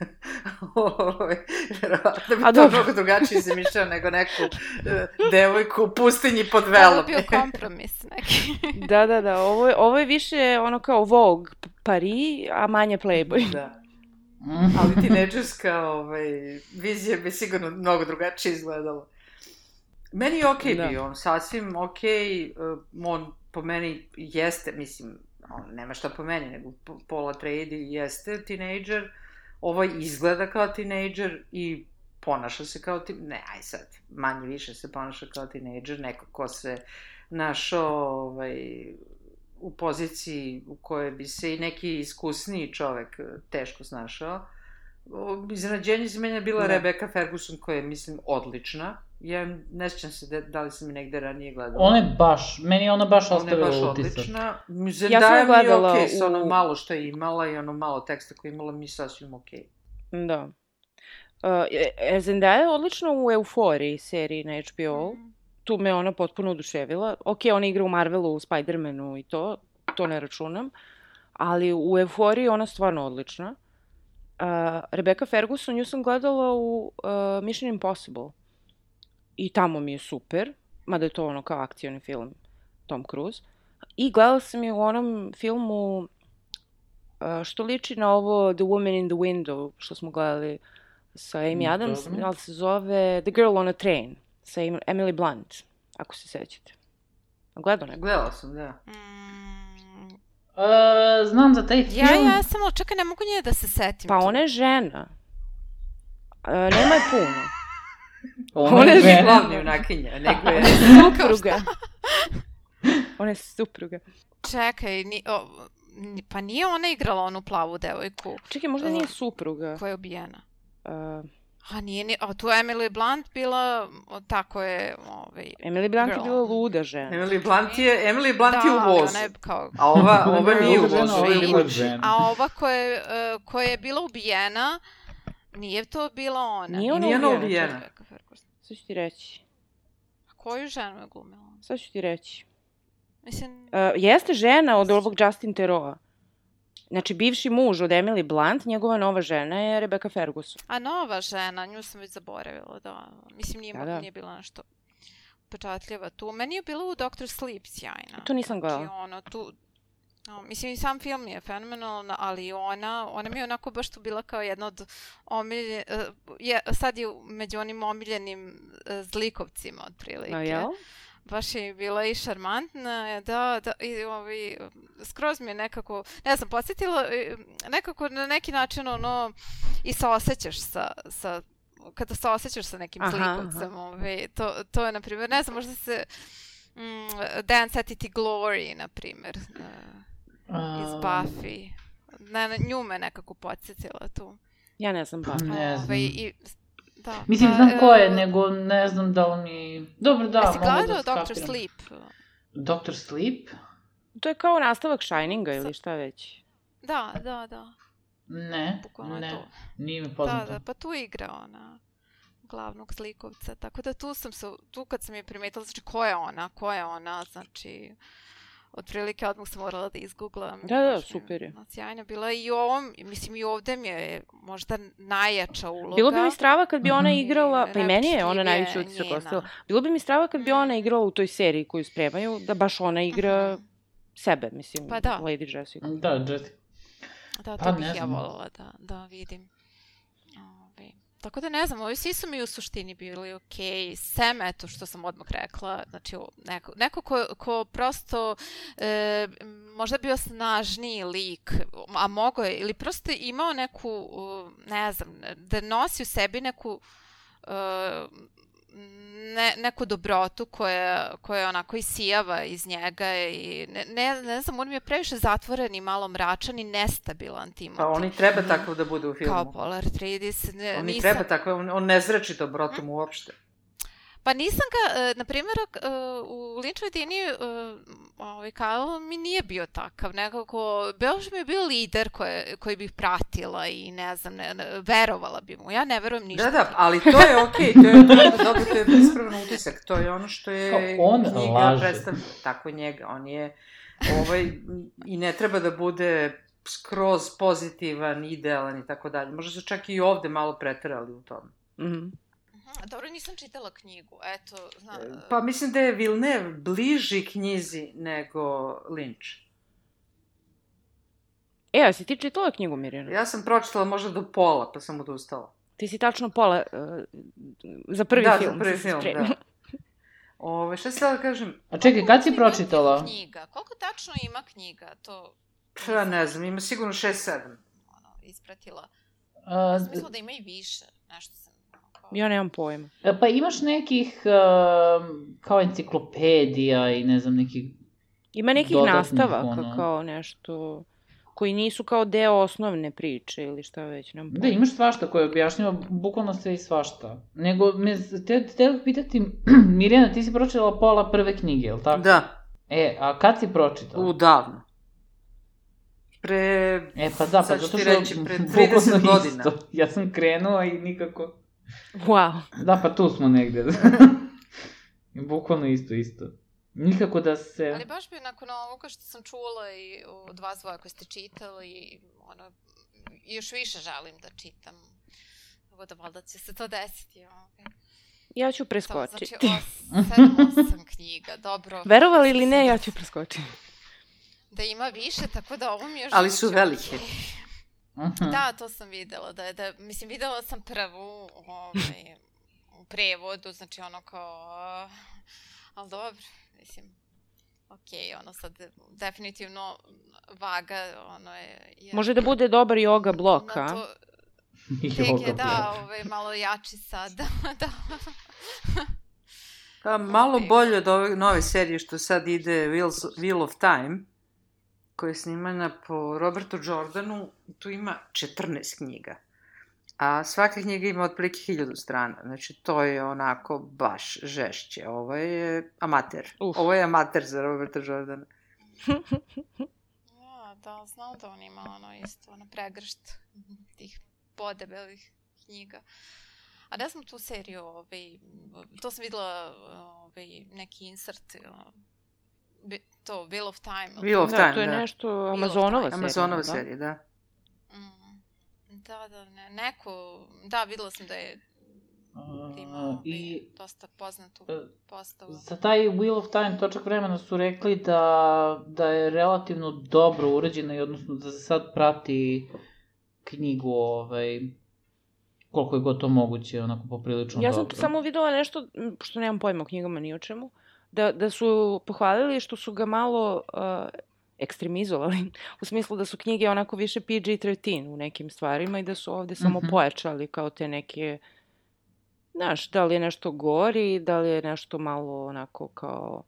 *laughs* Ovaj, Verovatno bi A to mnogo drugačije zamišljao nego neku e, devojku u pustinji pod Ovo je velom. bio kompromis neki. *laughs* Da, da, da, ovo je, ovo je više ono kao Vogue Paris, a manje Playboy. Da. Mhm. Ali tinejdžerska ovaj, vizija bi sigurno mnogo drugačije izgledala. Meni je okej Da. bio, on sasvim okej, uh, on po meni jeste, mislim, on nema šta po meni, nego po- Paul Atreides jeste tinejdžer, ovaj izgleda kao tinejdžer i ponaša se kao ti... Ne, aj sad, manje više se ponaša kao tinejdžer, neko ko se našao ovaj, u poziciji u kojoj bi se i neki iskusniji čovek eh, teško snašao. Iznenađenje za mene je bila Da. Rebecca Ferguson koja je, mislim, odlična. Ja ne sjećam se da, da li sam je negde ranije gledala. Ona je baš, meni je ona baš Ona je ostavila baš utisak. odlična. Ja sam Zendaya je mi je gledala okej, sa ono u- malo što je imala i ono malo teksta koje je imala mi je sasvim okej. Da. Uh, e, Zendaya je odlična u Euforiji seriji na HBO. Mhm. Tu me ona potpuno oduševila. Ok, ona igra u Marvelu, u Spider-Manu i to, to ne računam. Ali u Euforiji ona stvarno odlična. Uh, Rebecca Ferguson, nju sam gledala u uh, Mission Impossible. I tamo mi je super, mada je to ono kao akcioni film Tom Cruise. I gledala sam je u onom filmu uh, što liči na ovo The Woman in the Window, što smo gledali sa Amy Mm, Adams, dobro. ali se zove The Girl on a Train sa Em- Emily Blunt, ako se sećate. Gledao neko? Gledala sam, da. Mm, E, znam za taj film. ja, ja sam, ali čekaj, ne mogu nje da se setim. Pa tu. ona je žena. Uh, nema je puno. *laughs* Ona ona je žena. Glavni junakinja, *laughs* nego je... supruga. *laughs* ona je supruga. Čekaj, ni, o, ni- pa nije ona igrala onu plavu devojku Čekaj, možda nije supruga. koja je ubijena. Uh, A nije ni, a tu je Emily Blunt bila, o, tako je, ovaj, Emily Blunt je Girl. bila luda žena. Emily Blunt je, Emily Blunt je u vozu. ona je kao, A ova, ova je nije u vozu, je je a ova koja je, koja je bila ubijena, nije to bila ona. Nije ona Nije ona ubijena. ubijena. Rebecca Ferguson. Sad ću ti reći. A koju ženu je glumila? Sad ću ti reći. Mislim, Uh, jeste žena od ovog Justin Theroa. Znači, bivši muž od Emily Blunt, njegova nova žena je Rebecca Ferguson. a nova žena, nju sam već zaboravila, da. Mislim, nije, Da, da, nije bila nešto pečatljiva tu. Meni je bila u Dr. Sleep sjajna. To nisam Znači, gledala. ono, tu, no, mislim, i sam film je fenomenalan, ali ona, ona mi je onako baš tu bila kao jedna od omilje, uh, je, sad je među onim omiljenim uh, zlikovcima, otprilike. A jel? Baš je bila i šarmantna, da, da, i ovi, skroz mi je nekako, ne znam, podsjetila, e, nekako na neki način, ono, i se osjećaš sa, sa kada se osjećaš sa nekim Aha, zlikovcem, ovaj, to, to je, na primjer, ne znam, možda se mm, Dance at It Glory, na primjer, uh, iz Buffy. Ne, nju me nekako podsjetila tu. Ja ne znam pa. Ne znam. Ovaj, i, da, Mislim, pa, znam ko je, e, nego ne znam da li mi... Dobro, da, Jesi mogu da gledao Dr. skapiram. Sleep? Dr. Sleep? To je kao nastavak Shininga ili šta već. Da, da, da. Ne, Bukvalno ne, to. nije mi Da, poznato. da, pa tu igra ona glavnog slikovca. Tako da tu sam se, tu kad sam je primetila, znači ko je ona, ko je ona, znači otprilike odmah sam morala da izgooglam. Da, da, super je. ono, Sjajna bila i u ovom, mislim i ovde mi je možda najjača uloga. Bilo bi mi strava kad bi ona Mhm. igrala, pa i meni je ona najveći utisak ostavila. Bilo bi mi strava kad bi ona Mm. igrala u toj seriji koju spremaju, da baš ona igra Mhm. sebe, mislim, Pa da. Lady Jessica. Da, Jessica. Da, to Pa, bih ja voljela da, da vidim. Tako da ne znam, ovi svi su mi u suštini bili okej, sem eto što sam odmah rekla, znači neko, neko ko, ko prosto e, možda bio snažniji lik, a mogo je, ili prosto imao neku, ne znam, da nosi u sebi neku uh, ne, neku dobrotu koja, koja onako isijava iz njega i ne, ne, ne znam, on mi je previše zatvoren i malo mračan i nestabilan tim. Pa oni treba tako da bude u filmu. Kao Polar Tridis. Ne, Oni nisam, treba tako, on, on ne zrači dobrotom uopšte. Pa nisam ga, e, na primjer, e, u Linčevoj Dini e, ovaj, Kyle mi nije bio takav, nekako, baš mi je bio lider koje, koji bih pratila i ne znam, ne, ne, verovala bi mu. Ja ne verujem ništa. Da, da, ali to je okej, to je *laughs* to je dobro, to je bespravan utisak, to je ono što je Kao on knjiga laže. predstavlja, tako njega, on je, ovaj, i ne treba da bude skroz pozitivan, idealan i tako dalje. Možda su čak i ovde malo preterali u tome. Mhm. Mhm, Dobro, nisam čitala knjigu, eto, zna, Pa mislim da je Villeneuve bliži knjizi nego Lynch. E, a si ti čitala knjigu Mirjana? Ja sam pročitala možda do pola, pa sam odustala. Ti si tačno pola uh, za prvi da, film. za prvi si film, da. Ove, šta sam da kažem? A čekaj, kad si pročitala? Knjiga, koliko tačno ima knjiga, to Pa ne znam, ima sigurno 6-7. ono, ispratila. A, Smisla da ima i više, nešto. Ja nemam pojma. E, Pa imaš nekih um, kao enciklopedija i ne znam nekih... Ima nekih nastavaka ono. kao nešto koji nisu kao deo osnovne priče ili šta već, nemam Da, imaš svašta koje objašnjava bukvalno sve i svašta. Nego, me, te, te pitati, *clears throat* Mirjana, ti si pročitala pola prve knjige, jel tako? Da, E, a kad si pročitala? u davno. Pre... E, pa da, pa Sad ću zato ti što reći, pre *laughs* bukvalno 30 godina. Isto. Ja sam krenula i nikako... Wow. Da, pa tu smo negde. *laughs* bukvalno isto, isto. Nikako da se... Ali baš bi nakon ovoga što sam čula i od vas dvoja koje ste čitali, ono, još više želim da čitam. Tako da valjda će se to desiti. ovaj. Ja ću preskočiti. Znači, os, sedam, *laughs* osam knjiga, dobro. Verovali ili ne, ja ću preskočiti. Da ima više, tako da ovo mi još... Ali su velike. *laughs* okej. Aha. Da, to sam videla, da da, mislim, videla sam prvu, ovaj, u prevodu, znači ono kao, uh, ali dobro, mislim, okej, ono sad, definitivno, vaga, ono je... je Može da bude dobar yoga blok, a? to, *laughs* tek je, da, ovaj, malo jači sad, *laughs* da. Pa malo bolje od ove nove serije što sad ide Wheels, Wheel of Time, koja je snimana po Robertu Jordanu, tu ima 14 knjiga. A svaka knjiga ima otprilike hiljadu strana, znači to je onako baš žešće. Ovo je amater. Uf. Ovo je amater za Roberta Jordana. *laughs* Ja, da, znam da on ima ono isto, ono pregršt tih podebelih knjiga. A ne znam tu seriju, ovaj, to sam videla ovaj, neki insert, bi- to, Wheel of Time. Wheel of da, Time, to je da. nešto Amazonova serija. Amazonova da? serija, da. Mm. Da, da, ne, neko, da, videla sam da je da ima A, ovaj, I dosta poznatu e, postavu. za taj Wheel of Time točak vremena su rekli da, da je relativno dobro urađena i odnosno da se sad prati knjigu ovaj, koliko je god to moguće, onako poprilično Ja sam dobro. samo videla nešto, što nemam pojma o knjigama ni o čemu, da, da su pohvalili što su ga malo uh, ekstremizovali, u smislu da su knjige onako više PG-13 u nekim stvarima i da su ovde samo Mhm. pojačali kao te neke, znaš, da li je nešto gori, da li je nešto malo onako kao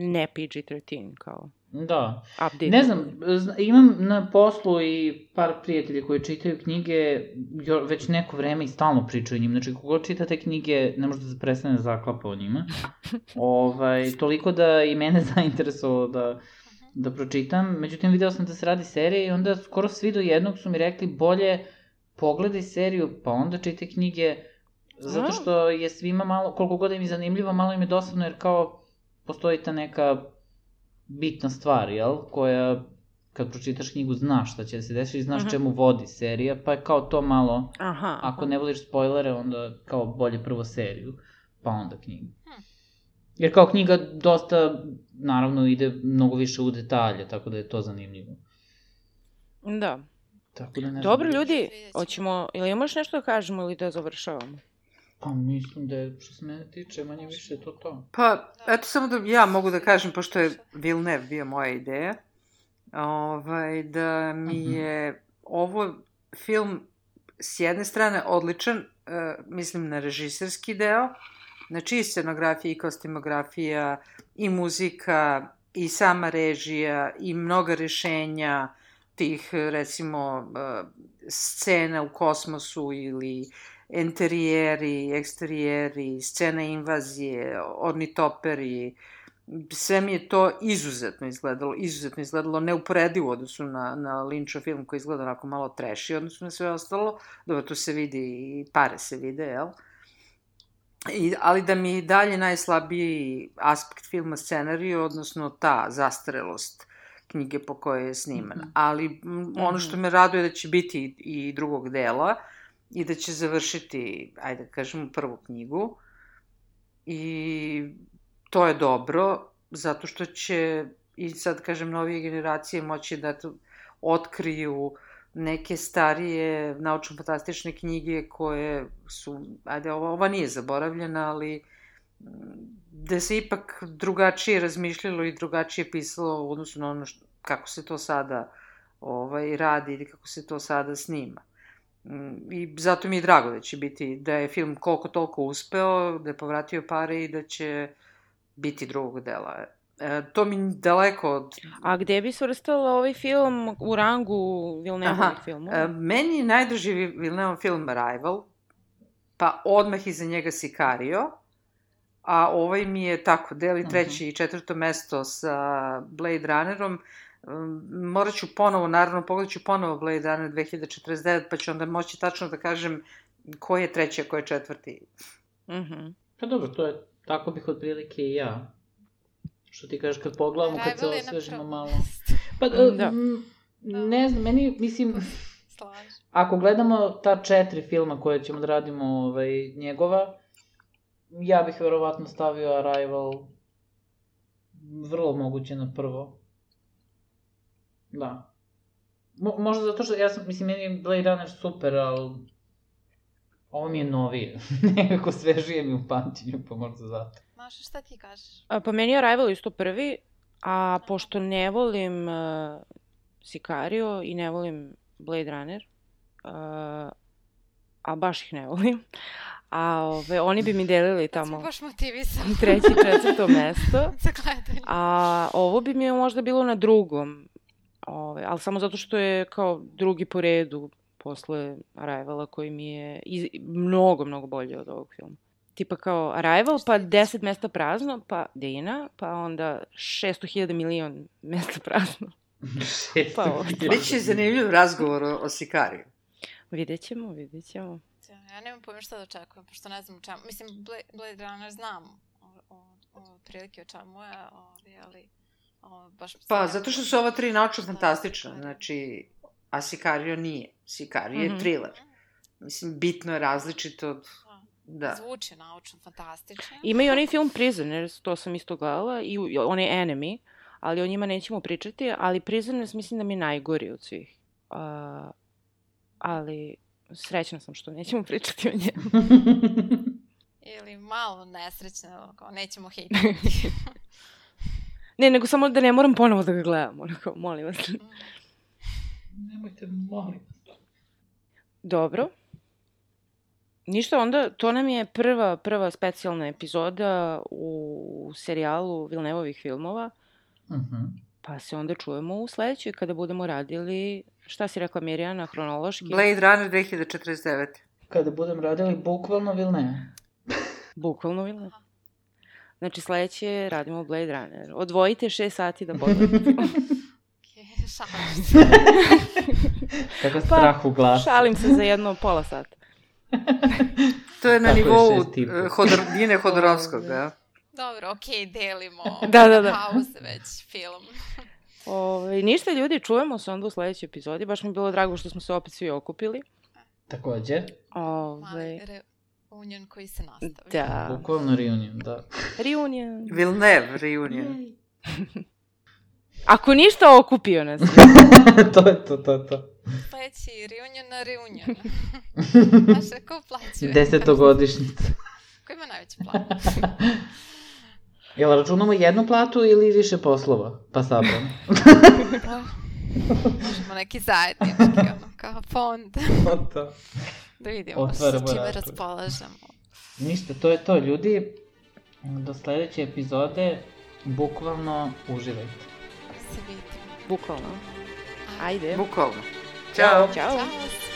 ne PG-13, kao Da. update. Ne znam, zna- imam na poslu i par prijatelja koji čitaju knjige jo, već neko vreme i stalno pričaju o njima. Znači, kogo čita te knjige, ne može da se prestane da zaklapa o njima. *laughs* ovaj, toliko da i mene *laughs* zainteresovalo da, da pročitam. Međutim, video sam da se radi serija i onda skoro svi do jednog su mi rekli bolje pogledaj seriju, pa onda čitaj knjige, zato što je svima malo, koliko god im je zanimljivo, malo im je dosadno, jer kao postoji ta neka bitna stvar, jel? Koja, kad pročitaš knjigu, znaš šta će da se desi i znaš Mhm. čemu vodi serija, pa je kao to malo, Aha. ako ne voliš spoilere, onda kao bolje prvo seriju, pa onda knjigu. Hm. Jer kao knjiga dosta, naravno, ide mnogo više u detalje, tako da je to zanimljivo. Da. Tako da ne Dobro, ljudi, hoćemo, ili imamo još nešto da kažemo ili da završavamo? Pa mislim da je, što se mene tiče, manje više to to. Pa, eto samo da ja mogu da kažem, pošto je Villeneuve bio moja ideja, ovaj, da mi Mhm. je ovo film s jedne strane odličan, e, mislim na režiserski deo, Znači i scenografija i kostimografija i muzika i sama režija i mnoga rešenja tih recimo uh, scena u kosmosu ili interijeri, eksterijeri, scena invazije, ornitoperi, sve mi je to izuzetno izgledalo, izuzetno izgledalo neuporedivo u odnosu na, na Lynchov film koji izgleda onako malo treši odnosno na sve ostalo, dobro, tu se vidi i pare se vide, jel? I, ali da mi dalje najslabiji aspekt filma scenariju, odnosno ta zastarelost knjige po kojoj je sniman. Mm -hmm. Ali ono što me raduje da će biti i drugog dela i da će završiti, ajde da kažemo, prvu knjigu. I to je dobro, zato što će i sad kažem novije generacije moći da to otkriju neke starije naučno-fantastične knjige koje su, ajde, ova, ova nije zaboravljena, ali da se ipak drugačije razmišljalo i drugačije pisalo u odnosu na ono što, kako se to sada ovaj, radi ili kako se to sada snima. I zato mi je drago da će biti, da je film koliko toliko uspeo, da je povratio pare i da će biti drugog dela. E, to mi daleko od... A gde bi svrstala ovaj film u rangu Villeneuve filmu? E, meni je najdrži Villeneuve film Arrival, pa odmah iza njega Sicario, a ovaj mi je tako, deli mhm. treće uh -huh. i četvrto mesto sa Blade Runnerom. Morat ću ponovo, naravno, pogledat ću ponovo Blade Runner 2049, pa ću onda moći tačno da kažem ko je treći, a ko je četvrti. Mhm. Uh -huh. Pa dobro, to je, tako bih otprilike i ja. Što ti kažeš, kad pogledamo, kad se osvežimo malo. Pa, da. ne znam, meni, mislim, *laughs* Slaži. ako gledamo ta četiri filma koje ćemo da radimo ovaj, njegova, ja bih verovatno stavio Arrival vrlo moguće na prvo. Da. Mo, možda zato što, ja sam, mislim, meni je Blade Runner super, ali ovo mi je novije. *laughs* Nekako svežije mi u pamćenju, pa možda zato. Maša, šta ti kažeš? A, pa meni je Arrival isto prvi, a pošto ne volim uh, Sicario i ne volim Blade Runner, uh, a baš ih ne volim, a ove, oni bi mi delili tamo baš motivisan. treće, četvrto mesto. *laughs* Za gledanje. A ovo bi mi možda bilo na drugom, ove, ali samo zato što je kao drugi po redu posle Arrivala koji mi je iz, mnogo, mnogo bolji od ovog filma tipa kao Arrival, pa 10 mesta prazno, pa Dina, pa onda 600.000 milion *laughs* mesta prazno. pa Biće zanimljiv razgovor o, o Sikariju. Vidjet ćemo, vidjet ćemo. Ja nemam pojma šta da očekujem, pošto ne znam o čemu. Mislim, Blade Runner znam o, o, o prilike o čemu je, ali o, baš... Pa, zato što su ova tri naučno fantastična, znači, a Sicario nije. Sicario je mm -hmm. thriller. Mislim, bitno je različito od Da. Zvuči naučno, fantastično. Ima i onaj film Prisoners, to sam isto gledala, i onaj Enemy, ali o njima nećemo pričati, ali Prisoners mislim da mi je najgori od svih. Uh, ali srećna sam što nećemo pričati o njemu. Ili malo nesrećna, nećemo *laughs* hejtati. Ne, nego samo da ne moram ponovo da ga gledam, onako, molim vas. Nemojte, molim vas. Dobro. Ništa, onda to nam je prva, prva specijalna epizoda u serijalu Vilnevovih filmova. Uh mhm. -huh. Pa se onda čujemo u sledećoj kada budemo radili, šta si rekla Mirjana, hronološki? Blade Runner 2049. Kada budem radili bukvalno Vilne. bukvalno Vilne. Znači sledeće radimo Blade Runner. Odvojite 6 sati da pogledate šalim se. Kako strah u glasu. Šalim se za jedno pola sata. to je na nivou je Hodor, Dine Hodorovskog, da. Dobro, okej, okay, delimo da, da, da. pauze već film. Ove, ništa ljudi, čujemo se onda u sledećoj epizodi. Baš mi je bilo drago što smo se opet svi okupili. Takođe. Ove... Reunion koji se nastavlja. Da. Bukvalno reunion, da. Reunion. Vilnev reunion. Ako ništa, okupio nas. *laughs* to je to, to je to. Sledeći reunion na reunion. *laughs* Znaš, ko plaćuje? Desetogodišnjica. Ko ima najveći plat? *laughs* Jel računamo jednu platu ili više poslova? Pa sabram. Možemo neki zajednički, ono, kao fond. to. da vidimo Otvaramo sa čime raspolažemo. Ništa, to je to. Ljudi, Do sledeće epizode, bukvalno uživajte. Se vidimo. Bukvalno. Ajde. Bukvalno. Ćao. Ćao. Ćao.